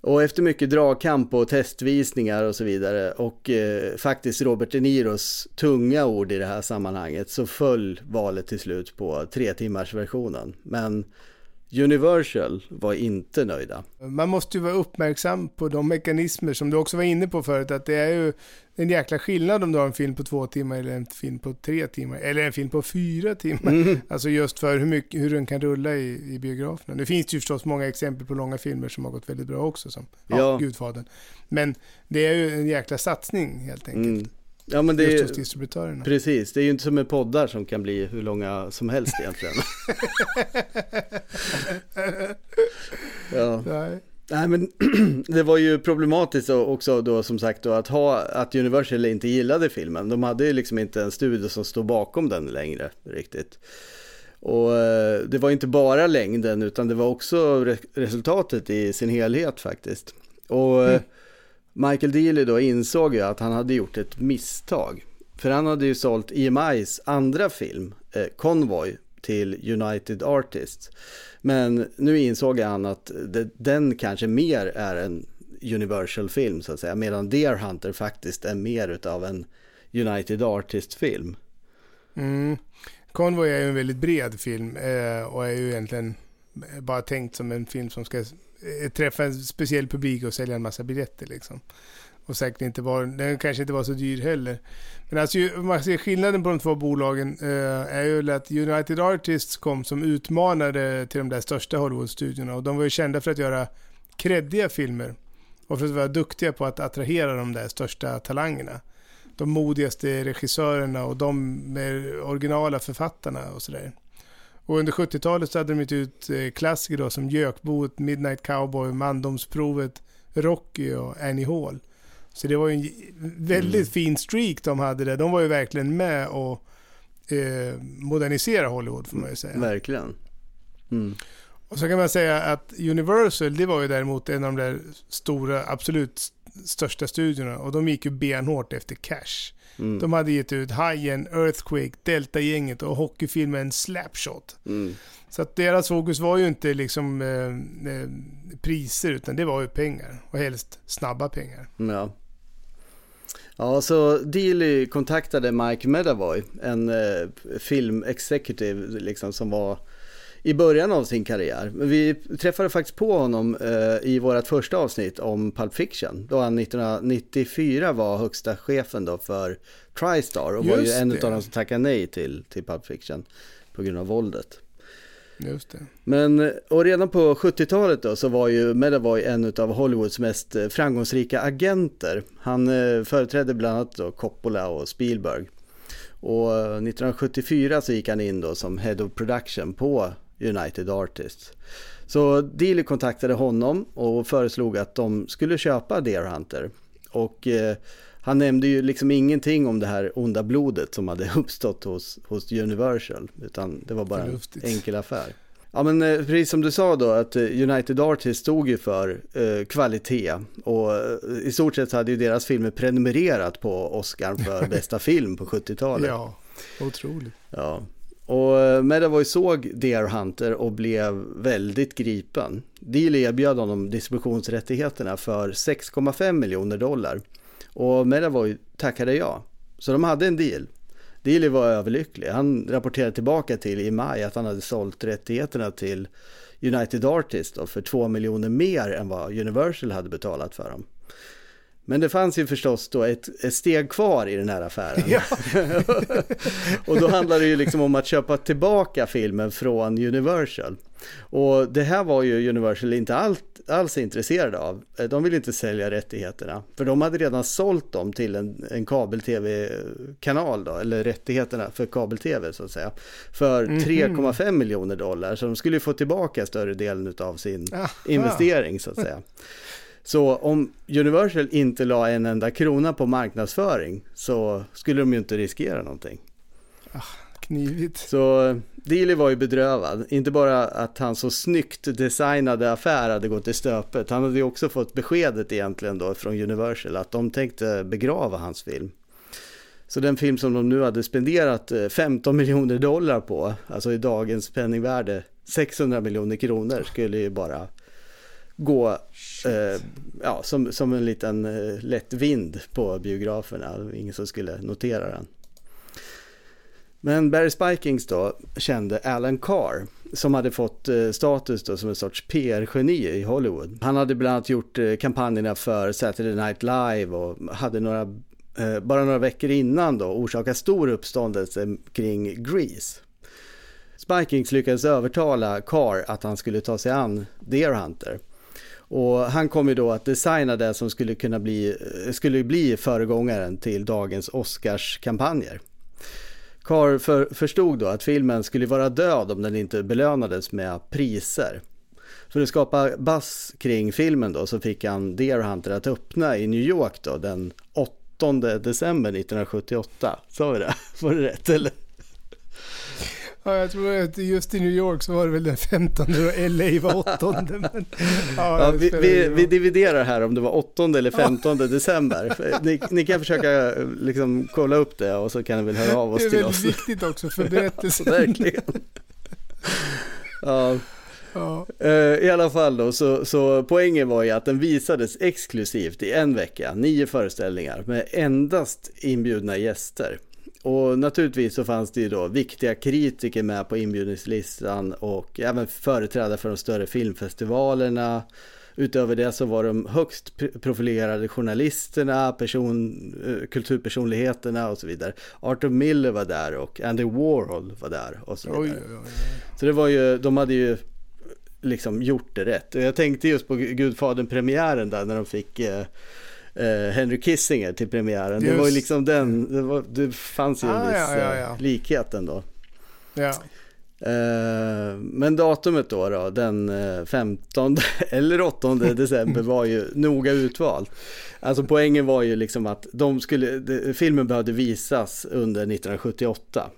Speaker 2: Och efter mycket dragkamp och testvisningar och så vidare och eh, faktiskt Robert De Niros tunga ord i det här sammanhanget så föll valet till slut på tre timmars versionen. Men Universal var inte nöjda.
Speaker 1: Man måste ju vara uppmärksam på de mekanismer som du också var inne på förut, att det är ju en jäkla skillnad om du har en film på två timmar eller en film på tre timmar, eller en film på fyra timmar. Alltså just för hur, mycket, hur den kan rulla i, i biograferna. Nu finns det ju förstås många exempel på långa filmer som har gått väldigt bra också, som ja,
Speaker 2: Ja.
Speaker 1: Gudfadern. Men det är ju en jäkla satsning helt enkelt.
Speaker 2: Mm. Ja men det
Speaker 1: Just
Speaker 2: är
Speaker 1: hos distributörerna.
Speaker 2: precis, det är ju inte som med poddar som kan bli hur långa som helst egentligen. ja.
Speaker 1: Nej.
Speaker 2: Nej men det var ju problematiskt också då som sagt då att ha att Universal inte gillade filmen. De hade ju liksom inte en studio som stod bakom den längre riktigt. Och eh, det var inte bara längden utan det var också re- resultatet i sin helhet faktiskt. Och eh, Michael Dealey då insåg ju att han hade gjort ett misstag. För han hade ju sålt EMIs andra film, eh, Convoy, till United Artists. Men nu insåg han att det, den kanske mer är en Universal-film så att säga. Medan Deer Hunter faktiskt är mer utav en United Artist-film.
Speaker 1: Mm. Convoy är ju en väldigt bred film eh, och är ju egentligen bara tänkt som en film som ska eh, träffa en speciell publik och sälja en massa biljetter liksom. Och säkert inte var, den kanske inte var så dyr heller. Men alltså man ser skillnaden på de två bolagen eh, är ju att United Artists kom som utmanare till de där största Hollywood-studiorna och de var ju kända för att göra kreddiga filmer och för att vara duktiga på att attrahera de där största talangerna. De modigaste regissörerna och de med originala författarna och sådär. Och under 70-talet så hade de gett ut eh, klassiker då som Gökboet, Midnight Cowboy, Mandomsprovet, Rocky och Annie Hall. Så det var ju en väldigt fin streak de hade där. De var ju verkligen med och eh, modernisera Hollywood får man ju säga.
Speaker 2: Verkligen. Mm.
Speaker 1: Och så kan man säga att Universal, det var ju däremot en av de där stora, absolut st- största studiorna. Och de gick ju benhårt efter cash.
Speaker 2: Mm.
Speaker 1: De hade gett ut Hajen, Earthquake, Delta-gänget och hockeyfilmen Slapshot.
Speaker 2: Mm.
Speaker 1: Så att deras fokus var ju inte liksom eh, eh, priser, utan det var ju pengar. Och helst snabba pengar.
Speaker 2: Ja. Ja, så Dealey kontaktade Mike Medavoy, en eh, film executive liksom, som var i början av sin karriär. Vi träffade faktiskt på honom eh, i vårt första avsnitt om Pulp Fiction, då han 1994 var högsta chefen då för TriStar och var ju
Speaker 1: Just
Speaker 2: en
Speaker 1: det.
Speaker 2: av de som tackade nej till, till Pulp Fiction på grund av våldet.
Speaker 1: Just det.
Speaker 2: Men, och redan på 70-talet då så var ju Medavoy en av Hollywoods mest eh, framgångsrika agenter. Han eh, företrädde bland annat då Coppola och Spielberg. Och eh, 1974 så gick han in då som Head of Production på United Artists. Så Dealey kontaktade honom och föreslog att de skulle köpa Deer Hunter. Och eh, han nämnde ju liksom ingenting om det här onda blodet som hade uppstått hos, hos Universal. Utan det var bara
Speaker 1: Förnuftigt.
Speaker 2: en enkel affär. Ja men eh, precis som du sa då att eh, United Artists stod ju för eh, kvalitet och eh, i stort sett hade ju deras filmer prenumererat på Oscar för bästa film på 70-talet.
Speaker 1: Ja, otroligt.
Speaker 2: Ja. Och eh, Medavoy såg Deer Hunter och blev väldigt gripen. Deal erbjöd honom distributionsrättigheterna för 6,5 miljoner dollar. Och Medavoy tackade ja. Så de hade en deal. Dealey var överlycklig. Han rapporterade tillbaka till i maj att han hade sålt rättigheterna till United Artists för 2 miljoner mer än vad Universal hade betalat för dem. Men det fanns ju förstås då ett, ett steg kvar i den här affären.
Speaker 1: Ja.
Speaker 2: och då handlar det ju liksom om att köpa tillbaka filmen från Universal. Och det här var ju Universal inte allt, alls intresserade av. De ville inte sälja rättigheterna. För de hade redan sålt dem till en, en kabel-tv-kanal då, eller rättigheterna för kabel-tv så att säga. För 3,5 miljoner dollar. Så de skulle ju få tillbaka större delen av sin
Speaker 1: Aha.
Speaker 2: investering så att säga. Så om Universal inte la en enda krona på marknadsföring så skulle de ju inte riskera någonting.
Speaker 1: Knivigt.
Speaker 2: Så Dealey var ju bedrövad. Inte bara att han så snyggt designade affär hade gått i stöpet. Han hade ju också fått beskedet egentligen då från Universal att de tänkte begrava hans film. Så den film som de nu hade spenderat eh, 15 miljoner dollar på, alltså i dagens penningvärde 600 miljoner kronor skulle ju bara gå eh, ja, som, som en liten eh, lätt vind på biograferna. Ingen som skulle notera den. Men Barry Spikings då kände Alan Carr som hade fått eh, status då som en sorts PR-geni i Hollywood. Han hade bland annat gjort eh, kampanjerna för Saturday Night Live och hade några, eh, bara några veckor innan då orsakat stor uppståndelse kring Grease. Spikings lyckades övertala Carr att han skulle ta sig an Deer Hunter. Och han kom ju då att designa det som skulle kunna bli, skulle bli föregångaren till dagens Oscarskampanjer. Carr för, förstod då att filmen skulle vara död om den inte belönades med priser. För att skapa buzz kring filmen då så fick han Deer Hunter att öppna i New York då den 8 december 1978. Sa vi det? Var det rätt eller?
Speaker 1: Ja, jag tror att just i New York så var det väl den 15 och LA var 8. Men, ja,
Speaker 2: Ja, vi, vi, vi dividerar här om det var 8 eller 15 december. Ni, ni kan försöka liksom kolla upp det och så kan ni väl höra av oss
Speaker 1: det är
Speaker 2: till
Speaker 1: väldigt
Speaker 2: oss.
Speaker 1: viktigt också för berättelsen.
Speaker 2: Verkligen. Ja,
Speaker 1: Ja.
Speaker 2: eh, I alla fall då, så, så poängen var ju att den visades exklusivt i en vecka, nio föreställningar med endast inbjudna gäster. Och naturligtvis så fanns det ju då viktiga kritiker med på inbjudningslistan och även företrädare för de större filmfestivalerna. Utöver det så var de högst profilerade journalisterna, person, eh, kulturpersonligheterna och så vidare. Arthur Miller var där och Andy Warhol var där och så vidare.
Speaker 1: Oj, oj, oj.
Speaker 2: Så det var ju, de hade ju liksom gjort det rätt. Och jag tänkte just på Gudfadern-premiären där när de fick eh, eh, Henry Kissinger till premiären. Det
Speaker 1: Just
Speaker 2: var ju liksom den, det, var, det fanns ju en
Speaker 1: Ah,
Speaker 2: viss
Speaker 1: ja, ja,
Speaker 2: eh,
Speaker 1: ja.
Speaker 2: likhet ändå.
Speaker 1: Ja.
Speaker 2: Eh, men datumet då, då den eh, 15 eller 8 december var ju noga utvalt. Alltså poängen var ju liksom att de skulle, filmen behövde visas under 1978.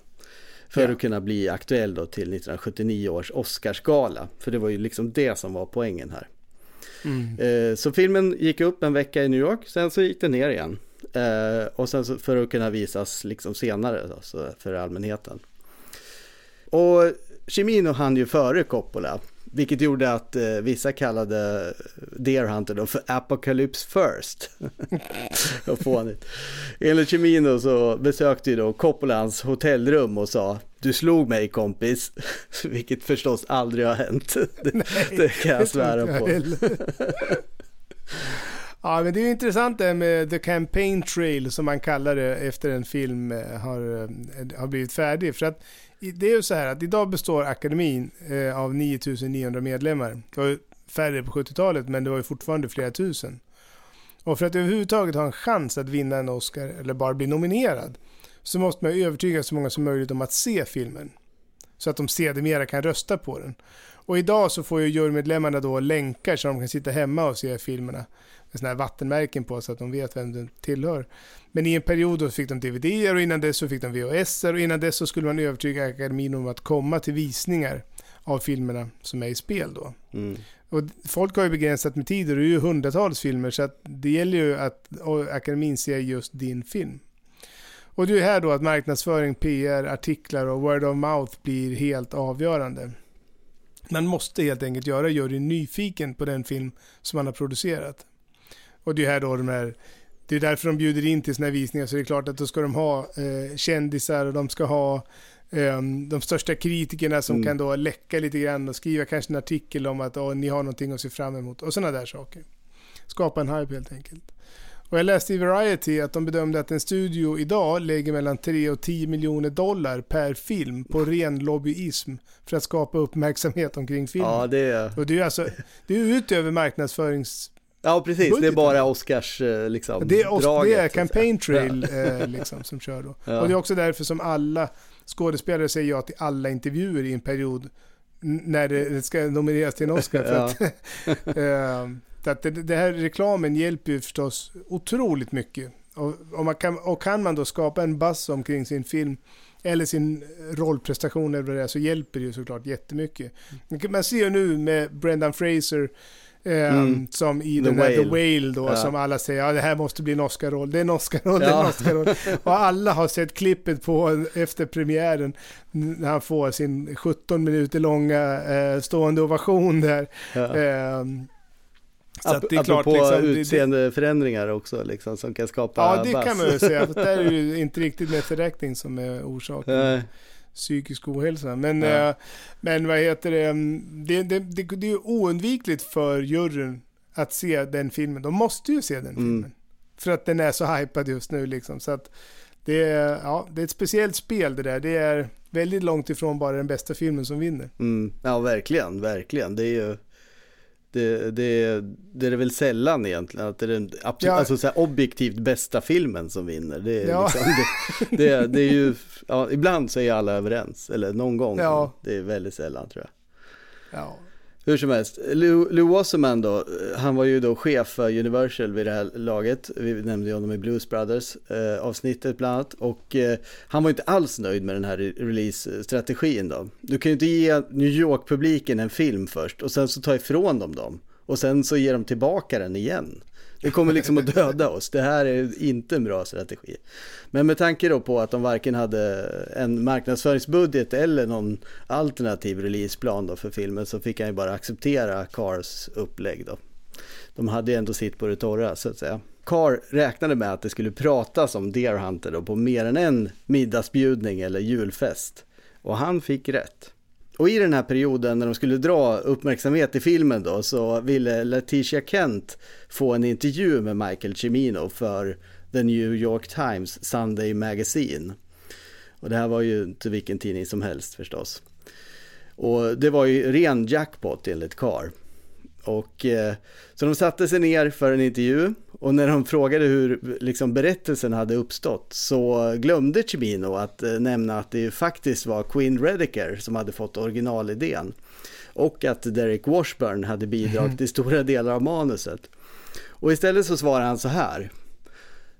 Speaker 2: För att kunna bli aktuell då till 1979 års Oscarsgala. För det var ju liksom det som var poängen här.
Speaker 1: Mm.
Speaker 2: Eh, så filmen gick upp en vecka i New York, sen så gick den ner igen. Eh, och sen så för att kunna visas liksom senare då, så för allmänheten. Och Cimino hann ju före Coppola, vilket gjorde att eh, vissa kallade Deer Hunter då för Apocalypse First. Vad fånigt. Enligt Cimino så besökte ju då Coppola hans hotellrum och sa Du slog mig kompis, vilket förstås aldrig har hänt. Det, det kan jag svära
Speaker 1: jag
Speaker 2: på.
Speaker 1: Ja, men det är ju intressant det här med The Campaign Trail som man kallar det efter en film eh, har, eh, har blivit färdig. För att det är ju så här att idag består akademin eh, av 9900 medlemmar. Det var ju färre på 70-talet, men det var ju fortfarande flera tusen. Och för att överhuvudtaget ha en chans att vinna en Oscar, eller bara bli nominerad, så måste man övertyga så många som möjligt om att se filmen. Så att de sedermera kan rösta på den. Och idag så får ju jurymedlemmarna då länkar så de kan sitta hemma och se filmerna. Sådana här vattenmärken på så att de vet vem den tillhör. Men i en period då fick de dvd och innan dess så fick de VHS och innan dess så skulle man övertyga akademin om att komma till visningar av filmerna som är i spel då.
Speaker 2: Mm.
Speaker 1: Och folk har ju begränsat med tid och det är ju hundratals filmer så att det gäller ju att akademin ser just din film. Och det är ju här då att marknadsföring, PR, artiklar och word of mouth blir helt avgörande. Man måste helt enkelt göra juryn nyfiken på den film som man har producerat. Och det är här då de här det är därför de bjuder in till här visningar så det är klart att då ska de ha eh, kändisar och de ska ha eh, de största kritikerna som
Speaker 2: Mm.
Speaker 1: kan då läcka lite grann och skriva kanske en artikel om att "Åh, ni har någonting att se fram emot och sådana där saker. Skapa en hype helt enkelt. Och jag läste i Variety att de bedömde att en studio idag lägger mellan 3 och 10 miljoner dollar per film på ren lobbyism för att skapa uppmärksamhet omkring filmen.
Speaker 2: Ja, det är...
Speaker 1: Och det är alltså, det är utöver marknadsförings...
Speaker 2: Ja, precis. Det är
Speaker 1: Budgeten.
Speaker 2: bara Oscars eh, liksom,
Speaker 1: Det är,
Speaker 2: draget,
Speaker 1: det är campaign trail eh, liksom, som kör då.
Speaker 2: Ja.
Speaker 1: Och det är också därför som alla skådespelare säger ja till alla intervjuer i en period när det ska nomineras till en Oscar. För
Speaker 2: Ja.
Speaker 1: att, eh, så att det, det här reklamen hjälper ju förstås otroligt mycket. Och, och, man kan, och kan man då skapa en buzz omkring sin film eller sin rollprestation eller vad det är, så hjälper det ju såklart jättemycket. Man ser ju nu med Brendan Fraser
Speaker 2: Mm.
Speaker 1: som i
Speaker 2: The
Speaker 1: den här The
Speaker 2: Whale.
Speaker 1: Då,
Speaker 2: Ja.
Speaker 1: som alla säger ja det här måste bli en Oscar-roll, det är en Oscar-roll, det är en
Speaker 2: Ja.
Speaker 1: Oscar-roll. Och alla har sett klippet på efter premiären när han får sin 17 minuter långa eh, stående ovation där.
Speaker 2: Ja.
Speaker 1: Ehm, så
Speaker 2: Ap-
Speaker 1: att det är klart, liksom, det- det-
Speaker 2: utseendeförändringar också, liksom, som kan skapa
Speaker 1: Ja, det
Speaker 2: buzz.
Speaker 1: kan man ju säga. För där är det ju inte riktigt method acting som är orsaken. Psykisk ohälsa. Men,
Speaker 2: Ja.
Speaker 1: eh, men vad heter det? mm, Det, det, det? det är ju oundvikligt för juryn att se den filmen. De måste ju se den
Speaker 2: Mm.
Speaker 1: filmen. För att den är så hypad just nu liksom. Så att det är, ja, det är ett speciellt spel det där. Det är väldigt långt ifrån bara den bästa filmen som vinner.
Speaker 2: Mm, ja, verkligen, verkligen. Det är ju det, det, det är det väl sällan egentligen, att det är den absolut,
Speaker 1: Ja.
Speaker 2: alltså så objektivt bästa filmen som vinner. Det är,
Speaker 1: Ja.
Speaker 2: liksom, det, det, det är ju, ja, ibland så är alla överens, eller någon gång.
Speaker 1: Ja.
Speaker 2: Det är väldigt sällan tror jag.
Speaker 1: Ja,
Speaker 2: hur som helst, Lou, Lou Wasserman då, eh, han var ju då chef för Universal vid det här laget. Vi nämnde ju honom i Blues Brothers eh, avsnittet bland annat. Och eh, han var inte alls nöjd med den här release-strategin då. Du kan ju inte ge New York-publiken en film först och sen så ta ifrån dem dem. Och sen så ger de tillbaka den igen. Det kommer liksom att döda oss. Det här är inte en bra strategi. Men med tanke då på att de varken hade en marknadsföringsbudget eller någon alternativ releaseplan då för filmen så fick han ju bara acceptera Cars upplägg då. De hade ju ändå sitt på det torra så att säga. Carr räknade med att det skulle pratas om Deer Hunter då på mer än en middagsbjudning eller julfest. Och han fick rätt. Och i den här perioden när de skulle dra uppmärksamhet i filmen då så ville Letitia Kent få en intervju med Michael Cimino för The New York Times Sunday Magazine. Och det här var ju inte vilken tidning som helst förstås. Och det var ju ren jackpot enligt Carr. Och, eh, så de satte sig ner för en intervju och när de frågade hur liksom, berättelsen hade uppstått så glömde Cimino att eh, nämna att det ju faktiskt var Quinn Rediker som hade fått originalidén. Och att Derek Washburn hade bidragit till stora delar av manuset. Och istället så svarar han så här.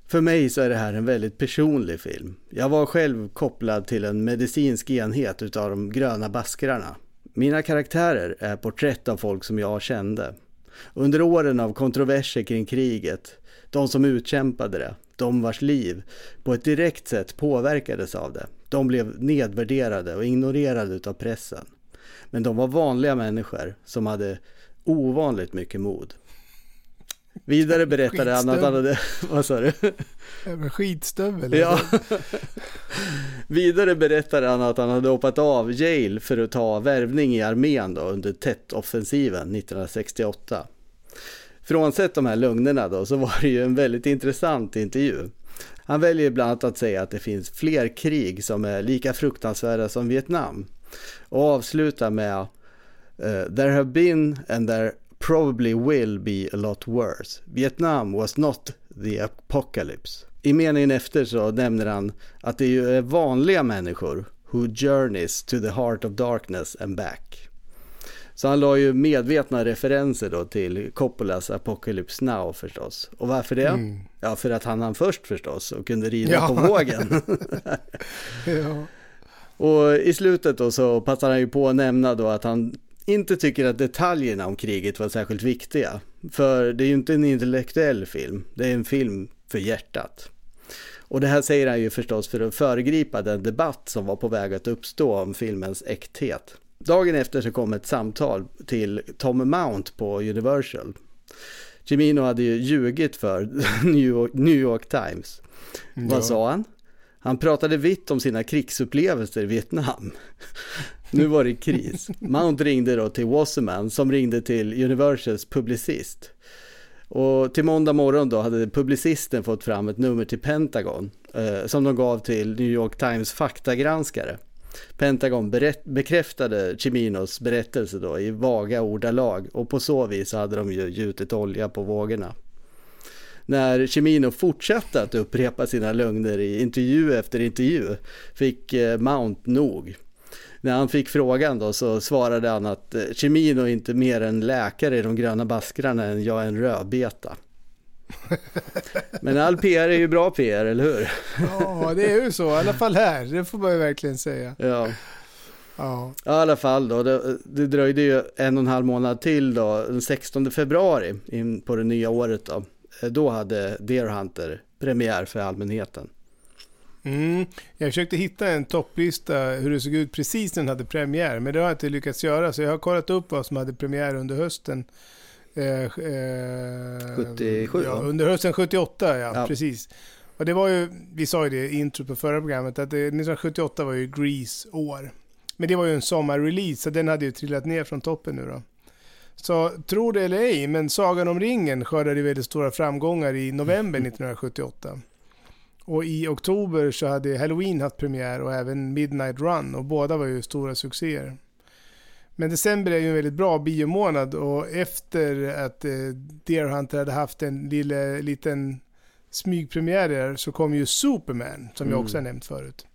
Speaker 2: För mig så är det här en väldigt personlig film. Jag var själv kopplad till en medicinsk enhet utav de gröna baskrarna. Mina karaktärer är porträtt av folk som jag kände. Under åren av kontroverser kring kriget, de som utkämpade det, de vars liv på ett direkt sätt påverkades av det, de blev nedvärderade och ignorerade av pressen. Men de var vanliga människor som hade ovanligt mycket mod. Vidare berättade han att han hade, vad sa du?
Speaker 1: Skitstövel.
Speaker 2: Ja. Vidare berättade han att han hade hoppat av Yale för att ta värvning i armén då under Tet-offensiven 1968. Frånsett de här lögnerna då så var det ju en väldigt intressant intervju. Han väljer bland annat att säga att det finns fler krig som är lika fruktansvärda som Vietnam. Och avslutar med eh, There have been and there probably will be a lot worse. Vietnam was not the apocalypse. I meningen efter så nämner han att det är vanliga människor who journeys to the heart of darkness and back. Så han la ju medvetna referenser då till Coppolas Apocalypse Now förstås. Och varför det?
Speaker 1: Mm.
Speaker 2: Ja, för att han hann först förstås och kunde rida
Speaker 1: Ja.
Speaker 2: på vågen.
Speaker 1: Ja.
Speaker 2: och i slutet då så passar han ju på att nämna då att han inte tycker att detaljerna om kriget var särskilt viktiga. För det är ju inte en intellektuell film, det är en film för hjärtat. Och det här säger han ju förstås för att föregripa den debatt som var på väg att uppstå om filmens äkthet. Dagen efter så kom ett samtal till Tom Mount på Universal. Cimino hade ju ljugit för New York, Times. Vad sa han? Han pratade vitt om sina krigsupplevelser i Vietnam. Nu var det kris. Mount ringde då till Wasserman som ringde till Universals publicist. Och till måndag morgon då hade publicisten fått fram ett nummer till Pentagon eh, som de gav till New York Times faktagranskare. Pentagon berätt, bekräftade Chiminos berättelse då i vaga ordalag och på så vis hade de ju gjutit olja på vågorna. När Chimino fortsatte att upprepa sina lögner i intervju efter intervju fick eh, Mount nog. När han fick frågan då så svarade han att eh, Cimino är inte mer en läkare i de gröna baskrarna än jag är en rödbeta. Men all PR är ju bra PR, eller hur?
Speaker 1: ja, det är ju så. I alla fall här. Det får man ju verkligen säga.
Speaker 2: Ja.
Speaker 1: Ja.
Speaker 2: Ja, I alla fall då, det, det dröjde ju en och en halv månad till då, den 16 februari in på det nya året då. Eh, Då hade Deer Hunter premiär för allmänheten.
Speaker 1: Mm. Jag försökte hitta en topplista hur det såg ut precis när den hade premiär, men det har jag inte lyckats göra. Så jag har kollat upp vad som hade premiär under hösten. Eh, eh,
Speaker 2: 77,
Speaker 1: Ja, under hösten 78, ja,
Speaker 2: Ja.
Speaker 1: precis. Och det var ju, vi sa ju det i intro på förra programmet, att det, 1978 var ju Grease år. Men det var ju en sommarrelease, så den hade ju trillat ner från toppen nu då. Så tro det eller ej, men Sagan om ringen skördade ju väldigt stora framgångar i november 1978. Och i oktober så hade Halloween haft premiär och även Midnight Run och båda var ju stora succéer. Men december är ju en väldigt bra biomånad och efter att eh, Deer Hunter hade haft en lille, liten smygpremiär där så kom ju Superman som jag
Speaker 2: Mm.
Speaker 1: också har nämnt förut.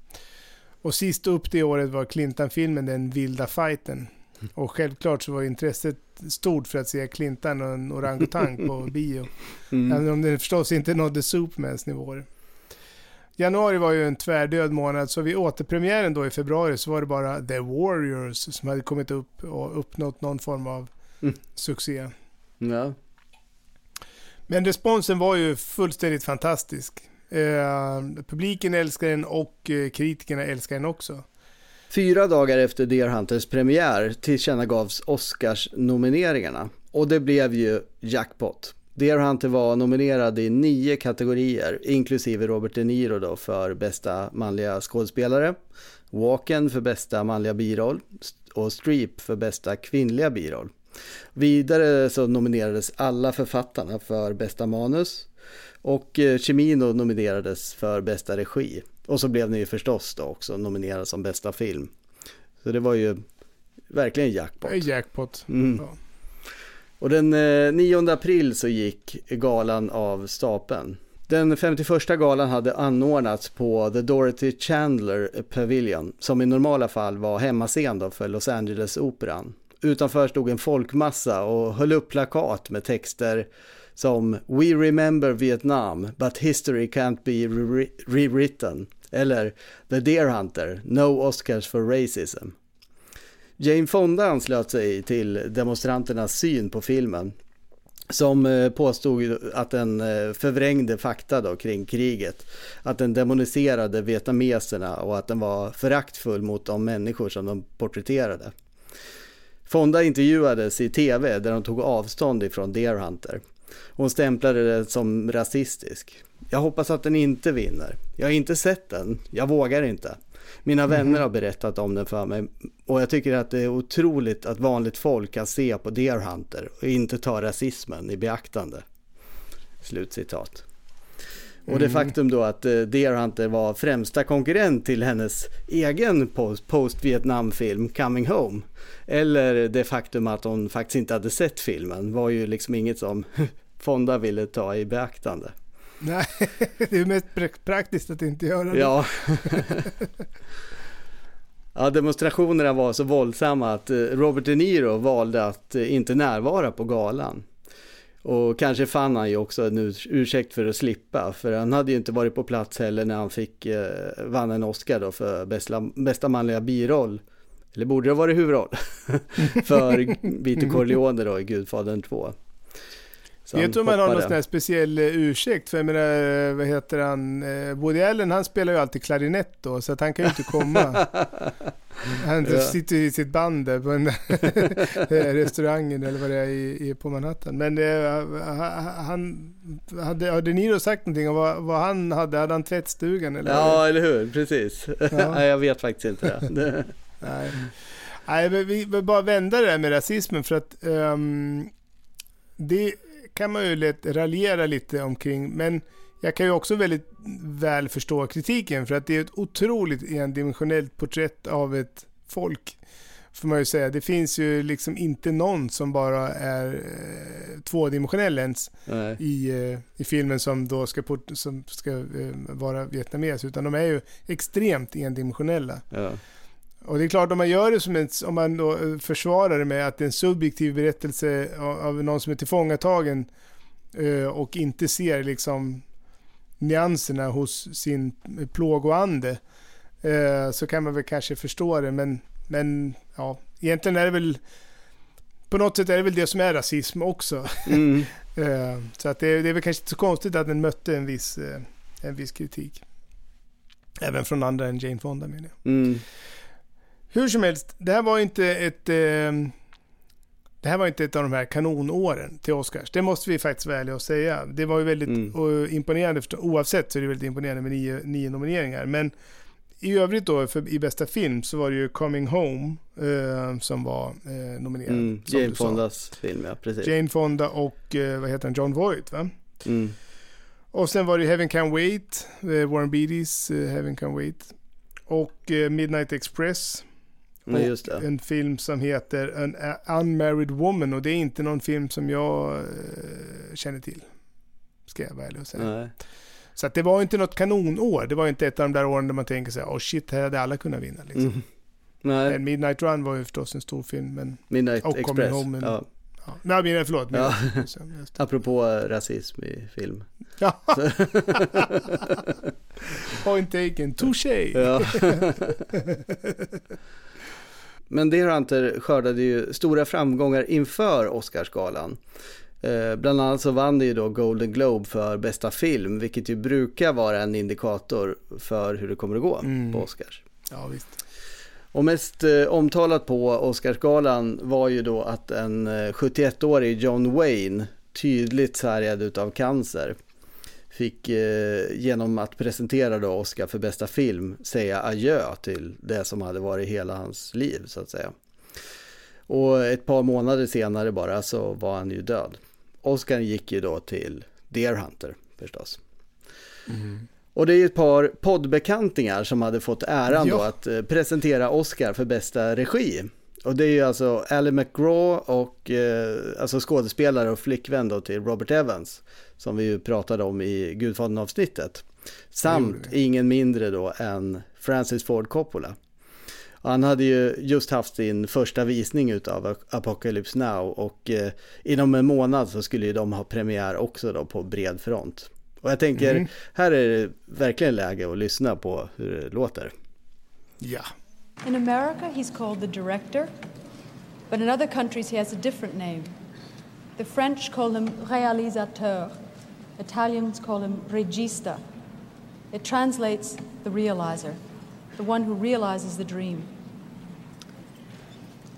Speaker 1: Och sist upp det året var Clintan-filmen Den vilda fighten. Och självklart så var intresset stort för att se Clintan och en orangutang på bio.
Speaker 2: Mm.
Speaker 1: Även om det förstås inte nådde Supermans nivåer. Januari var ju en tvärdöd månad, så vid återpremiären då i februari så var det bara The Warriors som hade kommit upp och uppnått någon form av
Speaker 2: Mm.
Speaker 1: succé.
Speaker 2: Ja.
Speaker 1: Men responsen var ju fullständigt fantastisk. Eh, publiken älskar den och eh, kritikerna älskar den också.
Speaker 2: Fyra dagar efter Deer Hunters premiär tillkännagavs Oscars-nomineringarna och det blev ju jackpot. Deer Hunter var nominerad i nio kategorier, inklusive Robert De Niro då för bästa manliga skådespelare, Walken för bästa manliga biroll och Streep för bästa kvinnliga biroll. Vidare så nominerades alla författarna för bästa manus och eh, Cimino nominerades för bästa regi. Och så blev ni ju förstås då också nominerad som bästa film. Så det var ju verkligen jackpot.
Speaker 1: Jackpot.
Speaker 2: Mm.
Speaker 1: Ja.
Speaker 2: Och den eh, 9 april så gick galan av stapeln. Den 51 galan hade anordnats på The Dorothy Chandler Pavilion som i normala fall var hemmascen då för Los Angeles-operan. Utanför stod en folkmassa och höll upp plakat med texter som We remember Vietnam but history can't be re- rewritten eller The Deer Hunter, No Oscars for Racism. Jane Fonda anslöt sig till demonstranternas syn på filmen som eh, påstod att den eh, förvrängde fakta då kring kriget. Att den demoniserade vietnameserna och att den var föraktfull mot de människor som de porträtterade. Fonda intervjuades i tv där hon tog avstånd ifrån Deer Hunter. Hon stämplade det som rasistisk. Jag hoppas att den inte vinner. Jag har inte sett den. Jag vågar inte. Mina vänner har berättat om den för mig och jag tycker att det är otroligt att vanligt folk kan se på Deer Hunter och inte ta rasismen i beaktande. Slutcitat. Och det faktum då att eh, Deer Hunter var främsta konkurrent till hennes egen post- post-Vietnam-film Coming Home. Eller det faktum att hon faktiskt inte hade sett filmen var ju liksom inget som Fonda ville ta i beaktande.
Speaker 1: Nej, det är mest praktiskt att inte göra det.
Speaker 2: Ja. ja, demonstrationerna var så våldsamma att eh, Robert De Niro valde att eh, inte närvara på galan. Och kanske fann han ju också en ursäkt för att slippa, för han hade ju inte varit på plats heller när han fick eh, vann en Oscar då för bästa, bästa manliga biroll. Eller borde det ha varit huvudroll? för Vito Corleone då i Gudfadern 2. Så
Speaker 1: Vet du om han har någon sån här speciell eh, ursäkt? För jag menar, eh, vad heter han? Eh, Woody Allen han spelar ju alltid klarinett då, så att han kan ju inte komma. Han
Speaker 2: Ja.
Speaker 1: sitter i sitt band där på den restaurangen eller vad det är i, i, på Manhattan. Men eh, han, hade, har De Niro sagt någonting om vad, vad han hade? Hade han tvättstugan eller?
Speaker 2: Ja, eller hur? Precis. Nej, jag vet faktiskt inte det.
Speaker 1: Nej. Nej, men vi vill bara vända det där med rasismen för att ehm, det kan man ju lätt raljera lite omkring. Men jag kan ju också väldigt väl förstå kritiken för att det är ett otroligt endimensionellt porträtt av ett folk. Får man ju säga. Det finns ju liksom inte någon som bara är eh, tvådimensionell ens
Speaker 2: Nej.
Speaker 1: i, eh, i filmen som då ska, som ska eh, vara vietnames. Utan de är ju extremt endimensionella.
Speaker 2: Ja.
Speaker 1: Och det är klart om man gör det som en, om man då eh, försvarar det med att det är en subjektiv berättelse av, någon som är tillfångatagen eh, och inte ser liksom nyanserna hos sin plågoande eh, så kan man väl kanske förstå det men, men ja, egentligen är det väl på något sätt är det väl det som är rasism också.
Speaker 2: Mm.
Speaker 1: Så att det, det är väl kanske inte så konstigt att den mötte en viss, en viss kritik. Även från andra än Jane Fonda menar jag.
Speaker 2: Mm.
Speaker 1: Hur som helst, det här var inte ett... Eh, det här var inte ett av de här kanonåren till Oscars. Det måste vi faktiskt vara ärliga och säga. Det var ju väldigt
Speaker 2: Mm.
Speaker 1: eh, imponerande. För, oavsett så är det väldigt imponerande med nio, nio nomineringar. Men i övrigt då, för, i bästa film, så var det ju Coming Home eh, som var eh, nominerad.
Speaker 2: Mm. Jane. Fondas film, ja precis.
Speaker 1: Jane Fonda och eh, vad heter han? John Voight va?
Speaker 2: Mm.
Speaker 1: Och sen var det Heaven Can Wait, eh, Warren Beatty's eh, Heaven Can Wait. Och Midnight Express.
Speaker 2: Ja, just det.
Speaker 1: En film som heter An Unmarried Woman och det är inte någon film som jag eh, känner till. Ska jag vara ärlig och säga.
Speaker 2: Nej.
Speaker 1: Så att det var inte något kanonår. Det var inte ett av de där åren där man tänker sig, oh shit, här hade alla kunnat vinna. Liksom.
Speaker 2: Mm. Nej,
Speaker 1: Men Midnight Run var ju förstås en stor film. Men,
Speaker 2: Midnight
Speaker 1: och
Speaker 2: Express.
Speaker 1: Home, men-
Speaker 2: Ja.
Speaker 1: ja. Nej, men, förlåt.
Speaker 2: Ja.
Speaker 1: Just det.
Speaker 2: Apropå eh, rasism i film.
Speaker 1: Ja. Point taken. Touché.
Speaker 2: Ja. Men Deer Hunter skördade ju stora framgångar inför Oscarsgalan. Eh, bland annat så vann det ju då Golden Globe för bästa film, vilket ju brukar vara en indikator för hur det kommer att gå
Speaker 1: Mm.
Speaker 2: på Oscars.
Speaker 1: Ja, visst.
Speaker 2: Och mest eh, omtalat på Oscarsgalan var ju då att en eh, 71-årig John Wayne, tydligt sargad utav cancer, fick eh, genom att presentera då Oscar för bästa film säga adjö till det som hade varit hela hans liv så att säga. Och ett par månader senare bara så var han ju död. Oscar gick ju då till Deer Hunter förstås. Och det är ju ett par poddbekantingar som hade fått äran då
Speaker 1: Ja.
Speaker 2: att eh, presentera Oscar för bästa regi. Och det är ju alltså Ally McGraw och eh, alltså skådespelare och flickvän då till Robert Evans. Som vi ju pratade om i Gudfadern-avsnittet. Samt ingen mindre då än Francis Ford Coppola. Och Han hade ju just haft sin första visning utav Apocalypse Now och eh, inom en månad så skulle ju de ha premiär också då på bred front. Och jag tänker,
Speaker 1: Mhm.
Speaker 2: här är det verkligen läge att lyssna på hur det låter.
Speaker 1: Ja.
Speaker 6: In America, he's called the director, but in other countries, he has a different name. The French call him réalisateur, Italians call him regista. It translates the realizer, the one who realizes the dream.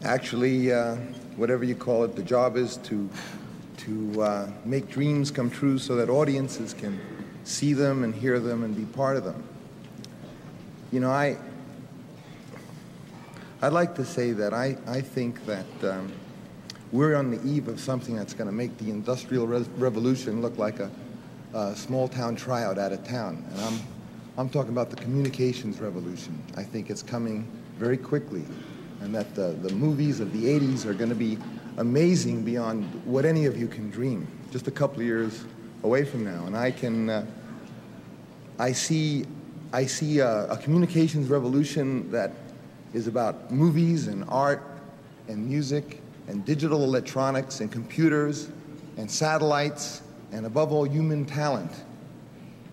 Speaker 7: Actually, uh, whatever you call it, the job is to to uh, make dreams come true so that audiences can see them and hear them and be part of them. You know, I I'd like to say that I, I think that um, we're on the eve of something that's going to make the industrial re- revolution look like a a small town tryout out of town. And I'm, I'm talking about the communications revolution. I think it's coming very quickly, and that the, the movies of the 80s are going to be amazing beyond what any of you can dream. Just a couple of years away from now. And I can. Uh, I see, I see a, a communications revolution that is about movies and art and music and digital electronics and computers and satellites and above all human talent.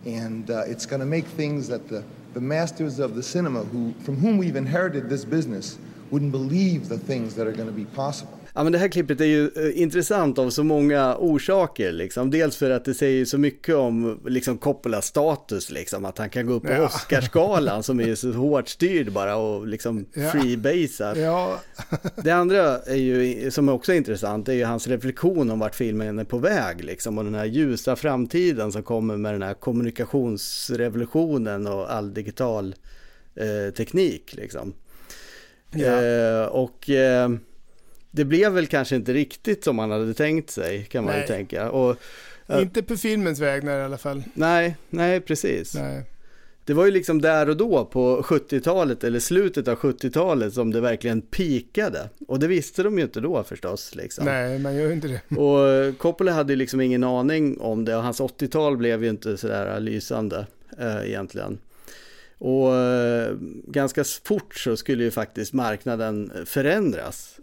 Speaker 7: And uh, it's going to make things that the, the masters of the cinema, who, from whom we've inherited this business, wouldn't believe the things that are going to be possible.
Speaker 2: Ja men det här klippet är ju eh, intressant av så många orsaker liksom. Dels för att det säger så mycket om liksom Coppolas status liksom. Att han kan gå upp på
Speaker 1: Ja.
Speaker 2: Oscarsgalan som är så hårt styrd bara och liksom
Speaker 1: Ja.
Speaker 2: freebasad.
Speaker 1: Ja,
Speaker 2: Det andra är ju, som också är intressant, är ju hans reflektion om vart filmen är på väg liksom. Och den här ljusa framtiden som kommer med den här kommunikationsrevolutionen och all digital eh, teknik liksom.
Speaker 1: Ja.
Speaker 2: Eh, och eh, det blev väl kanske inte riktigt som man hade tänkt sig kan man ju
Speaker 1: Nej.
Speaker 2: tänka. Och, Ja.
Speaker 1: inte på filmens vägnar i alla fall.
Speaker 2: nej, nej precis.
Speaker 1: Nej.
Speaker 2: Det var ju liksom där och då på 70-talet eller slutet av 70-talet som det verkligen pikade. Och det visste de ju inte då förstås. Liksom.
Speaker 1: Nej, man gör ju inte det.
Speaker 2: Och Coppola hade ju liksom ingen aning om det och hans 80-tal blev ju inte sådär lysande eh, egentligen. Och eh, ganska fort så skulle ju faktiskt marknaden förändras.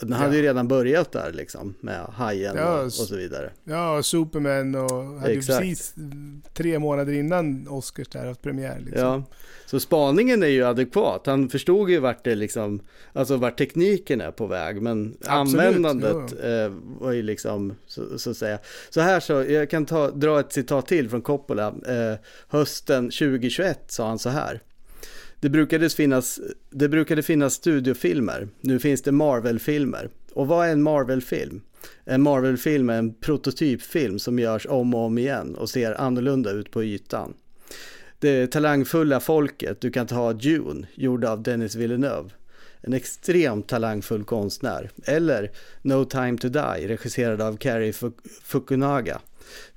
Speaker 2: Den hade ju redan börjat där liksom med Hajen
Speaker 1: Ja,
Speaker 2: och, och så vidare.
Speaker 1: Ja, Superman och hade ju
Speaker 2: Exakt.
Speaker 1: precis tre månader innan Oscars där haft premiär. Liksom.
Speaker 2: Ja, så spaningen är ju adekvat. Han förstod ju vart det liksom, alltså vart tekniken är på väg, men
Speaker 1: Absolut,
Speaker 2: användandet eh, var ju liksom, så, så att säga. Så här så, jag kan ta, dra ett citat till från Coppola. Eh, hösten 2021 sa han så här. Det brukade, finnas, det brukade finnas studiofilmer, nu finns det Marvel-filmer. Och vad är en Marvel-film? En Marvel-film är en prototypfilm som görs om och om igen och ser annorlunda ut på ytan. Det talangfulla folket, du kan ta Dune, gjord av Dennis Villeneuve. En extremt talangfull konstnär. Eller No time to die, regisserad av Cary Fukunaga.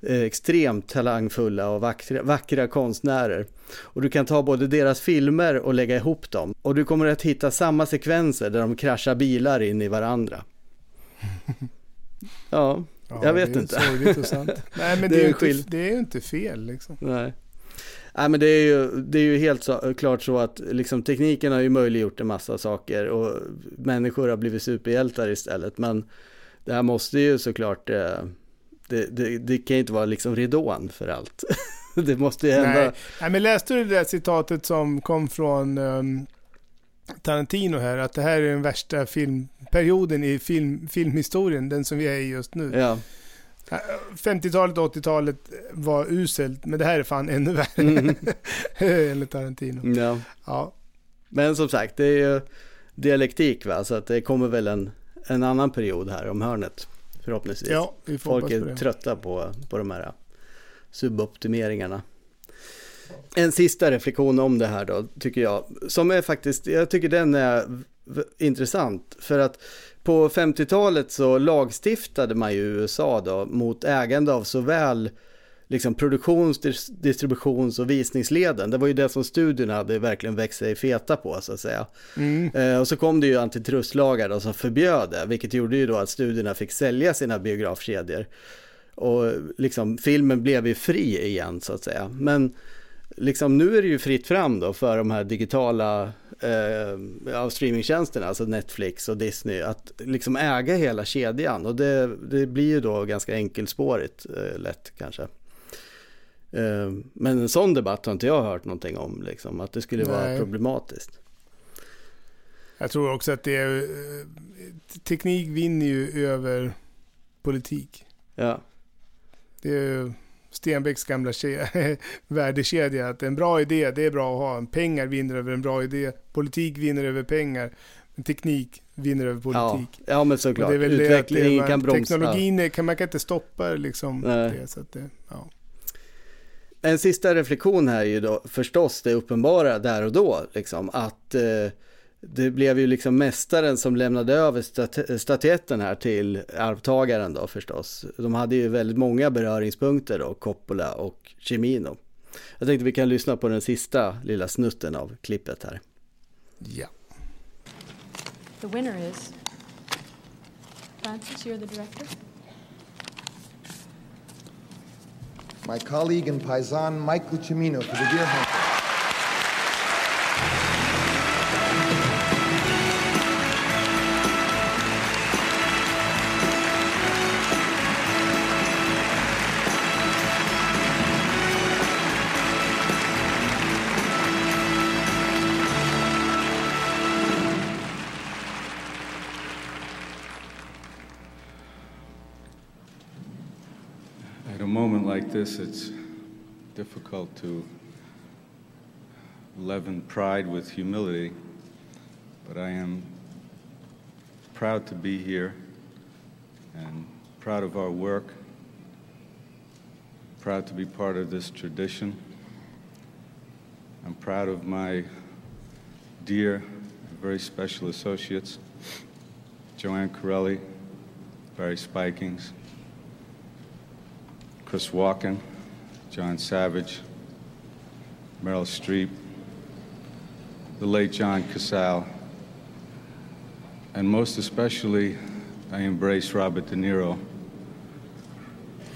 Speaker 2: Eh, extremt talangfulla och vackra, vackra konstnärer. Och du kan ta både deras filmer och lägga ihop dem. Och du kommer att hitta samma sekvenser där de kraschar bilar in i varandra. Ja,
Speaker 1: Ja,
Speaker 2: jag vet
Speaker 1: det är
Speaker 2: inte.
Speaker 1: sorgligt och sant. Nej, men
Speaker 2: Det
Speaker 1: det,
Speaker 2: är
Speaker 1: ju inte, det är ju inte fel liksom.
Speaker 2: Nej. Nej men det är ju, det är ju helt så, klart så att liksom, tekniken har ju möjliggjort en massa saker och människor har blivit superhjältar istället. Men det här måste ju såklart, eh, det, det, det kan ju inte vara liksom ridån för allt. det måste ju hända.
Speaker 1: Nej. Nej, men läste du det där citatet som kom från ehm, Tarantino här? Att det här är den värsta filmperioden i film, filmhistorien, den som vi är i just nu.
Speaker 2: Ja,
Speaker 1: 50-talet och 80-talet var uselt, men det här är fan ännu värre.
Speaker 2: Mm.
Speaker 1: Enligt Tarantino.
Speaker 2: ja.
Speaker 1: Ja,
Speaker 2: Men som sagt, det är ju dialektik va, så att det kommer väl en, en annan period här om hörnet. Förhoppningsvis.
Speaker 1: ja vi får
Speaker 2: Folk
Speaker 1: på
Speaker 2: är
Speaker 1: det.
Speaker 2: trötta på, på de här suboptimeringarna. En sista reflektion om det här då, tycker jag. Som är faktiskt, jag tycker den är intressant. För att på 50-talet så lagstiftade man ju i USA då mot ägande av såväl liksom produktions-, dis- distributions och visningsleden. Det var ju det som studierna hade verkligen växt sig feta på så att säga.
Speaker 1: Mm.
Speaker 2: Eh, och så kom det ju antitrustlagar då som förbjöd det, vilket gjorde ju då att studierna fick sälja sina biografkedjor. Och liksom filmen blev ju fri igen så att säga. Men liksom nu är det ju fritt fram då för de här digitala eh, streamingtjänsterna, alltså Netflix och Disney, att liksom äga hela kedjan. Och det, det blir ju då ganska enkelspårigt eh, lätt kanske. Eh, men en sån debatt har inte jag hört någonting om, liksom, att det skulle vara
Speaker 1: Nej.
Speaker 2: problematiskt.
Speaker 1: Jag tror också att det är... eh, Teknik vinner ju över politik.
Speaker 2: Ja,
Speaker 1: Det är ju Stenbecks gamla ke- värdekedja. Att en bra idé, det är bra att ha. Pengar vinner över en bra idé. Politik vinner över pengar. Men teknik vinner över
Speaker 2: ja,
Speaker 1: politik.
Speaker 2: ja men
Speaker 1: Och
Speaker 2: såklart.
Speaker 1: det är väl det att
Speaker 2: Utvecklingen
Speaker 1: det,
Speaker 2: kan bromsa.
Speaker 1: Teknologin kan, man kan inte stoppa liksom
Speaker 2: Nej.
Speaker 1: det. Så att det ja.
Speaker 2: En sista reflektion här är ju då förstås det uppenbara där och då, liksom att eh, det blev ju liksom mästaren som lämnade över stat- statyetten här till arvtagaren då förstås. De hade ju väldigt många beröringspunkter då, Coppola och Cimino. Jag tänkte vi kan lyssna på den sista lilla snutten av klippet här.
Speaker 1: Ja.
Speaker 6: The winner is. Francis, you're the director?
Speaker 7: My colleague and paisan Mike Cimino for the Deer Hunter.
Speaker 8: This, it's difficult to leaven pride with humility, but I am proud to be here and proud of our work, proud to be part of this tradition. I'm proud of my dear, very special associates, Joanne Corelli, Barry Spikings, Chris Walken, John Savage, Meryl Streep, the late John Casal, and most especially, I embrace Robert De Niro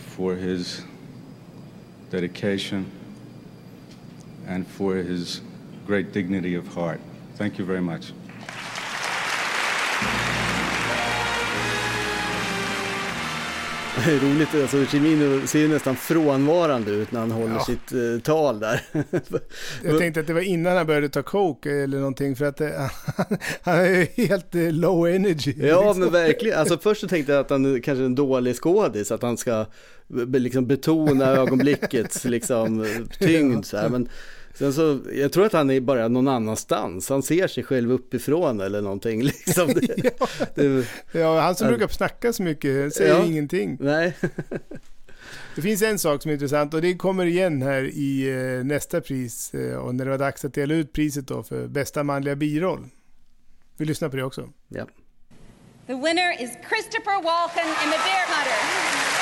Speaker 8: for his dedication and for his great dignity of heart. Thank you very much.
Speaker 2: Det är roligt, alltså Cimino ser ju nästan frånvarande ut när han håller
Speaker 1: Ja.
Speaker 2: sitt eh, tal där.
Speaker 1: Jag tänkte att det var innan han började ta coke eller någonting för att det, han är ju helt eh, low energy.
Speaker 2: Ja
Speaker 1: liksom.
Speaker 2: men verkligen, alltså först så tänkte jag att han kanske är en dålig skådis, att han ska be- liksom betona ögonblickets liksom tyngd så här. Men sen så, jag tror att han är bara någon annanstans, han ser sig själv uppifrån eller någonting liksom. Det, det,
Speaker 1: Ja, han som
Speaker 2: Ja.
Speaker 1: brukar snacka så mycket säger
Speaker 2: Ja.
Speaker 1: ingenting.
Speaker 2: nej,
Speaker 1: Det finns en sak som är intressant och det kommer igen här i eh, nästa pris eh, och när det var dags att dela ut priset då för bästa manliga biroll. Vi lyssnar på det också.
Speaker 2: ja.
Speaker 9: The winner is Christopher Walken in The Deer Hunter.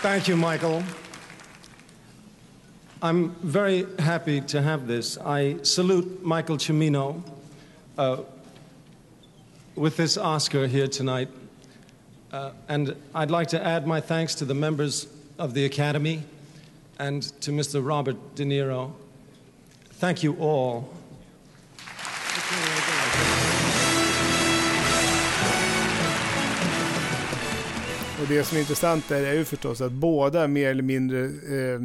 Speaker 10: Thank you, Michael. I'm very happy to have this. I salute Michael Cimino uh, with this Oscar here tonight. Uh, and I'd like to add my thanks to the members of the Academy and to Mr. Robert De Niro. Thank you all.
Speaker 1: Och det som är intressant där är ju förstås att båda mer eller mindre eh,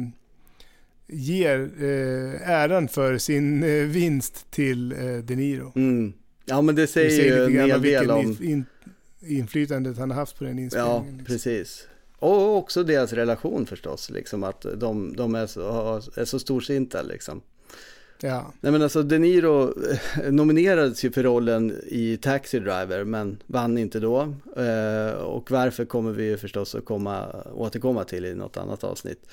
Speaker 1: ger eh, äran för sin eh, vinst till eh, De Niro.
Speaker 2: Mm. Ja men det
Speaker 1: Det
Speaker 2: säger ju en hel del om,
Speaker 1: in, in, inflytandet han har haft på den
Speaker 2: ja
Speaker 1: inspelningen. liksom.
Speaker 2: precis. Och också deras relation förstås, liksom att de, de är, så, är så storsinta liksom.
Speaker 1: Ja.
Speaker 2: Nej men alltså De Niro eh, nominerades ju för rollen i Taxi Driver men vann inte då. Eh, och varför kommer vi ju förstås att komma, återkomma till i något annat avsnitt.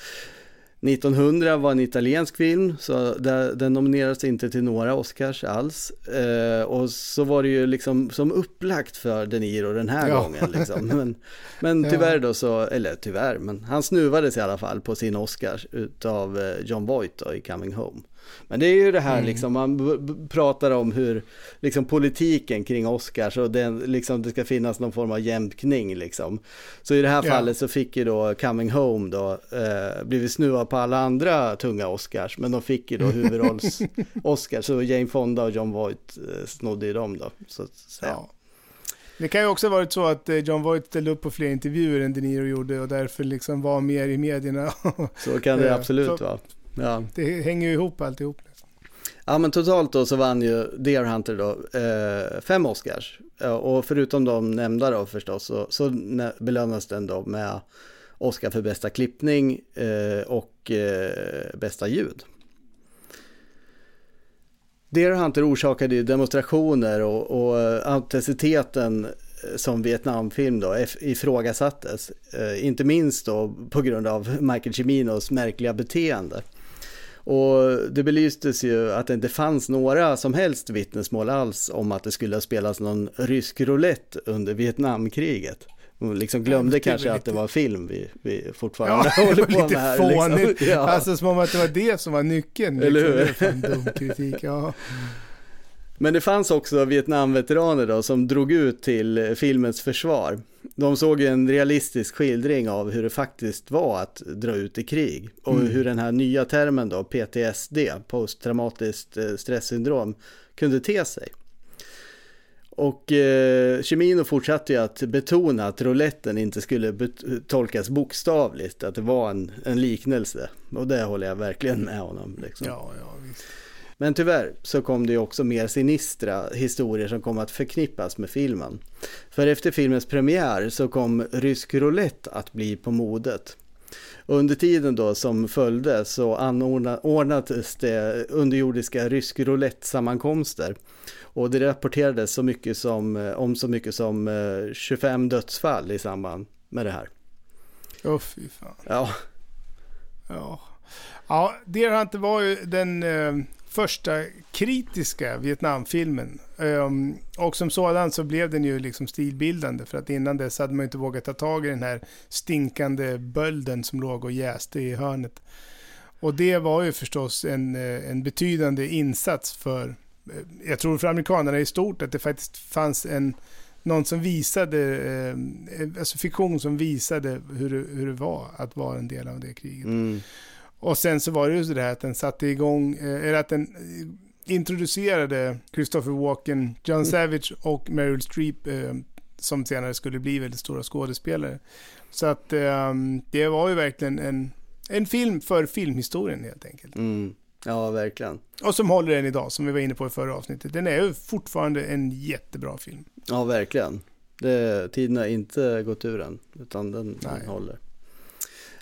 Speaker 2: 1900 var en italiensk film, så där, den nominerades inte till några Oscars alls. Eh, och så var det ju liksom som upplagt för De Niro den här
Speaker 1: Ja.
Speaker 2: gången. Liksom. Men, men tyvärr då så, eller tyvärr, men han snuvades i alla fall på sin Oscar utav John Voight då, i Coming Home. Men det är ju det här
Speaker 1: Mm.
Speaker 2: liksom, man pratar om hur liksom politiken kring Oscars och den, liksom, det ska finnas någon form av jämkning liksom. Så i det här
Speaker 1: Ja.
Speaker 2: fallet så fick ju då Coming Home då eh, blivit snuvad på alla andra tunga Oscars, men de fick ju då huvudrolls Oscars, så Jane Fonda och John Voight eh, snodde ju dem då. Så säga.
Speaker 1: Ja. Det kan ju också ha varit så att eh, John Voight ställde upp på fler intervjuer än De Niro gjorde och därför liksom var mer i medierna.
Speaker 2: Så kan det
Speaker 1: Ja,
Speaker 2: absolut
Speaker 1: så-
Speaker 2: vara. Ja.
Speaker 1: Det hänger ju ihop alltihop. Liksom.
Speaker 2: Ja men totalt då så vann ju Deer Hunter då eh, fem Oscars. Ja, och förutom de nämnda då förstås så, så belönas den då med Oscar för bästa klippning eh, och eh, bästa ljud. Deer Hunter orsakade ju demonstrationer och, och eh, autenticiteten eh, som Vietnamfilm då ifrågasattes. Eh, inte minst då på grund av Michael Ciminos märkliga beteende. Och det belystes ju att det inte fanns några som helst vittnesmål alls om att det skulle ha spelats någon rysk roulette under Vietnamkriget. Hon liksom glömde
Speaker 1: är
Speaker 2: kanske
Speaker 1: väl
Speaker 2: att det
Speaker 1: lite-
Speaker 2: var film vi, vi fortfarande
Speaker 1: Ja,
Speaker 2: håller på
Speaker 1: lite
Speaker 2: med här.
Speaker 1: fånigt.
Speaker 2: Liksom. Ja.
Speaker 1: Alltså som om att det var det som var nyckeln.
Speaker 2: Eller
Speaker 1: liksom.
Speaker 2: hur?
Speaker 1: Det är fan dum kritik. Ja.
Speaker 2: Men det fanns också Vietnamveteraner då som drog ut till eh, filmens försvar. De såg ju en realistisk skildring av hur det faktiskt var att dra ut i krig och
Speaker 1: Mm.
Speaker 2: hur den här nya termen då, PTSD, posttraumatiskt eh, stresssyndrom, kunde te sig. Och eh, Cimino fortsatte ju att betona att rouletten inte skulle tolkas bokstavligt, att det var en, en liknelse. Och det håller jag verkligen med honom. Liksom.
Speaker 1: Ja, ja.
Speaker 2: Men tyvärr så kom det ju också mer sinistra historier som kom att förknippas med filmen. För efter filmens premiär så kom rysk roulette att bli på modet. Under tiden då som följde så anordnades det underjordiska rysk roulette-sammankomster. Och det rapporterades så mycket som, eh, om så mycket som eh, 25 dödsfall i samband med det här.
Speaker 1: Åh fy fan.
Speaker 2: Ja,
Speaker 1: Ja, ja Hunter var ju den eh, första kritiska Vietnamfilmen. Um, och som sådan så blev den ju liksom stilbildande för att innan dess hade man ju inte vågat ta tag i den här stinkande bölden som låg och jäste i hörnet. Och det var ju förstås en, eh, en betydande insats för, eh, jag tror för amerikanerna i stort, att det faktiskt fanns en någon som visade, eh, alltså fiktion som visade hur det, hur det var att vara en del av det kriget.
Speaker 2: mm,
Speaker 1: och sen så var det ju så där att den satte igång, eh, eller att den eh, introducerade Christopher Walken, John Savage och Meryl Streep eh, som senare skulle bli väldigt stora skådespelare. Så att eh, det var ju verkligen en, en film för filmhistorien helt enkelt.
Speaker 2: mm, ja verkligen.
Speaker 1: Och som håller än idag, som vi var inne på i förra avsnittet. Den är ju fortfarande en jättebra film.
Speaker 2: Ja, verkligen. Det, tiden har inte gått ur än, utan den, den håller.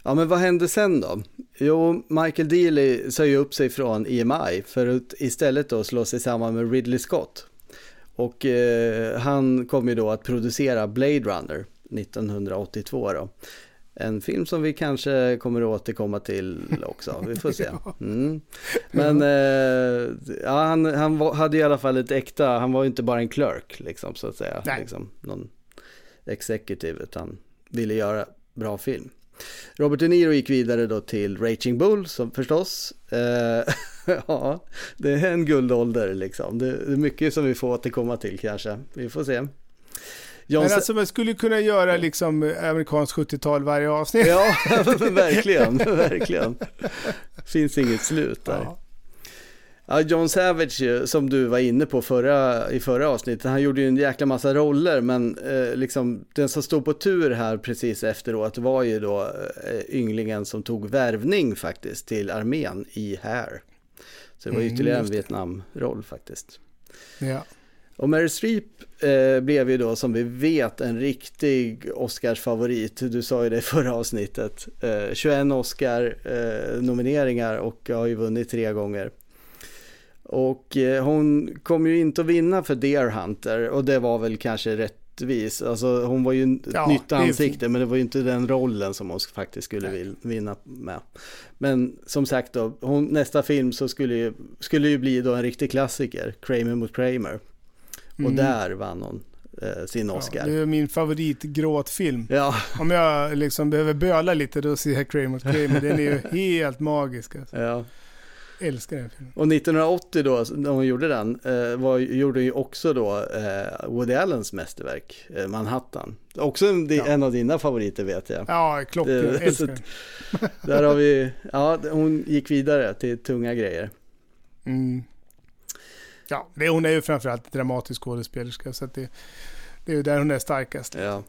Speaker 2: Ja, men vad hände sen då? Jo, Michael Dealey sa ju upp sig från EMI för att istället då slå sig samman med Ridley Scott. Och eh, han kom ju då att producera Blade Runner 1982 då. En film som vi kanske kommer att återkomma till också, vi får se. Mm. Men eh, ja, han, han var, hade i alla fall ett äkta, han var ju inte bara en clerk liksom så att säga.
Speaker 1: Nej.
Speaker 2: Liksom, någon executive, utan ville göra bra film. Robert De Niro gick vidare då till Raging Bull som förstås. Eh, ja, det är en guldålder liksom. Det, är mycket som vi får återkomma till kanske. Vi får se. John
Speaker 1: Men alltså man skulle kunna göra liksom amerikanskt 70-tal varje avsnitt.
Speaker 2: Ja, verkligen, verkligen. Finns inget slut där.
Speaker 1: Ja.
Speaker 2: Ja, John Savage ju, som du var inne på förra, i förra avsnittet, han gjorde ju en jäkla massa roller men eh, liksom den som stod på tur här precis efteråt var ju då eh, ynglingen som tog värvning faktiskt till armén i Hair. Så det var
Speaker 1: Mm,
Speaker 2: ytterligare en
Speaker 1: just det.
Speaker 2: Vietnamroll faktiskt.
Speaker 1: Ja.
Speaker 2: Och Meryl Streep eh, blev ju då som vi vet en riktig Oscarsfavorit. Du sa ju det i förra avsnittet. Eh, 21 Oscar-nomineringar och har ju vunnit tre gånger. Och eh, hon kom ju inte att vinna för Deer Hunter och det var väl kanske rättvis. Alltså hon var ju ett
Speaker 1: Ja,
Speaker 2: nytt
Speaker 1: det är
Speaker 2: ansikte men det var ju inte den rollen som hon faktiskt skulle vil- vinna med. Men som sagt då, hon, nästa film så skulle ju, skulle ju bli då en riktig klassiker, Kramer mot Kramer. Och
Speaker 1: Mm.
Speaker 2: där vann hon eh, sin
Speaker 1: Ja,
Speaker 2: Oscar.
Speaker 1: det är min favoritgråtfilm.
Speaker 2: Ja,
Speaker 1: Om jag liksom behöver böla lite då ser jag Kramer mot Kramer. Den är ju helt magisk. Alltså.
Speaker 2: ja.
Speaker 1: Älskar den filmen.
Speaker 2: Och 1980 då, när hon gjorde den, eh, var, gjorde ju också då eh, Woody Allens mästerverk, eh, Manhattan. Också en,
Speaker 1: Ja.
Speaker 2: en av dina favoriter vet jag.
Speaker 1: Ja, klockren.
Speaker 2: Det-
Speaker 1: Älskar den.
Speaker 2: Där har vi, ja hon gick vidare till tunga grejer.
Speaker 1: Mm. Ja, det, hon är ju framförallt dramatisk skådespelerska. Så det, det är ju där hon är starkast.
Speaker 2: Ja.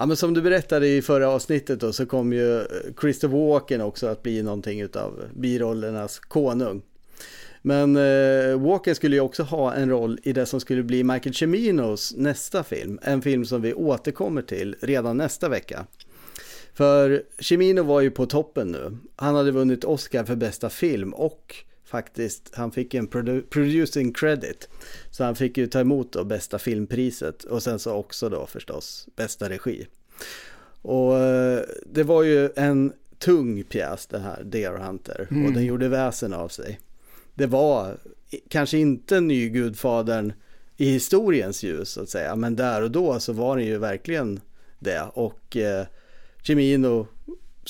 Speaker 2: Ja men som du berättade i förra avsnittet då så kom ju eh, Christopher Walken också att bli någonting utav birollernas konung. Men eh, Walken skulle ju också ha en roll i det som skulle bli Michael Ciminos nästa film. En film som vi återkommer till redan nästa vecka. För Cimino var ju på toppen nu. Han hade vunnit Oscar för bästa film och faktiskt, han fick en produ- producing credit. Så han fick ju ta emot då bästa filmpriset och sen så också då förstås bästa regi. Och eh, det var ju en tung pjäs det här, Deer Hunter.
Speaker 1: Mm.
Speaker 2: Och den gjorde väsen av sig. Det var kanske inte nygudfadern i historiens ljus så att säga. Men där och då så var den ju verkligen det. Och eh, Cimino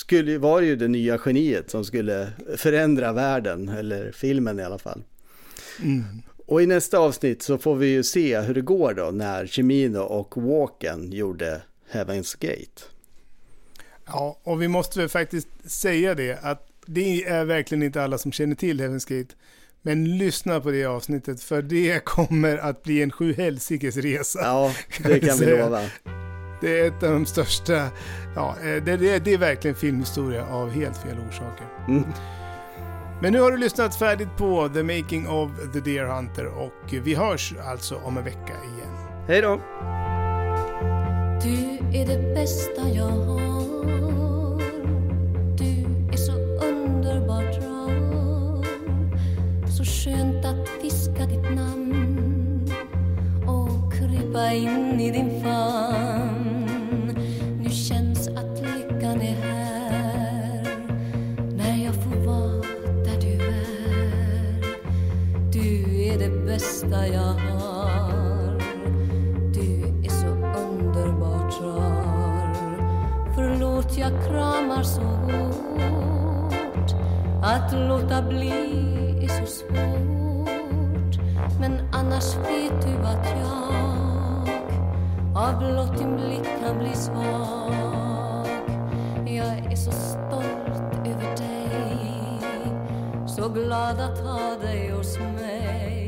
Speaker 2: skulle, var ju det nya geniet som skulle förändra världen, eller filmen i alla fall.
Speaker 1: Mm.
Speaker 2: Och i nästa avsnitt så får vi ju se hur det går då när Cimino och Walken gjorde Heaven's Gate.
Speaker 1: Ja, och vi måste väl faktiskt säga det att det är verkligen inte alla som känner till Heaven's Gate. Men lyssna på det avsnittet för det kommer att bli en sjuhelsikes resa.
Speaker 2: Ja, det kan vi lova.
Speaker 1: Det är ett av de största, ja, eh, det, det, det är verkligen filmhistoria av helt fel orsaker.
Speaker 2: Mm.
Speaker 1: Men nu har du lyssnat färdigt på The Making of the Deer Hunter och vi hörs alltså om en vecka igen.
Speaker 2: Hej då!
Speaker 11: Du är det bästa jag har Du är så underbart rar Så skönt att viska ditt namn och krypa in i din famn bästa jag har du är så underbart rar. Förlåt jag kramar så hårt. Att låta bli är så svårt. Men annars vet du att jag Av blott din blick kan bli svag. Jag är så stolt över dig. Så glad att ha dig hos mig.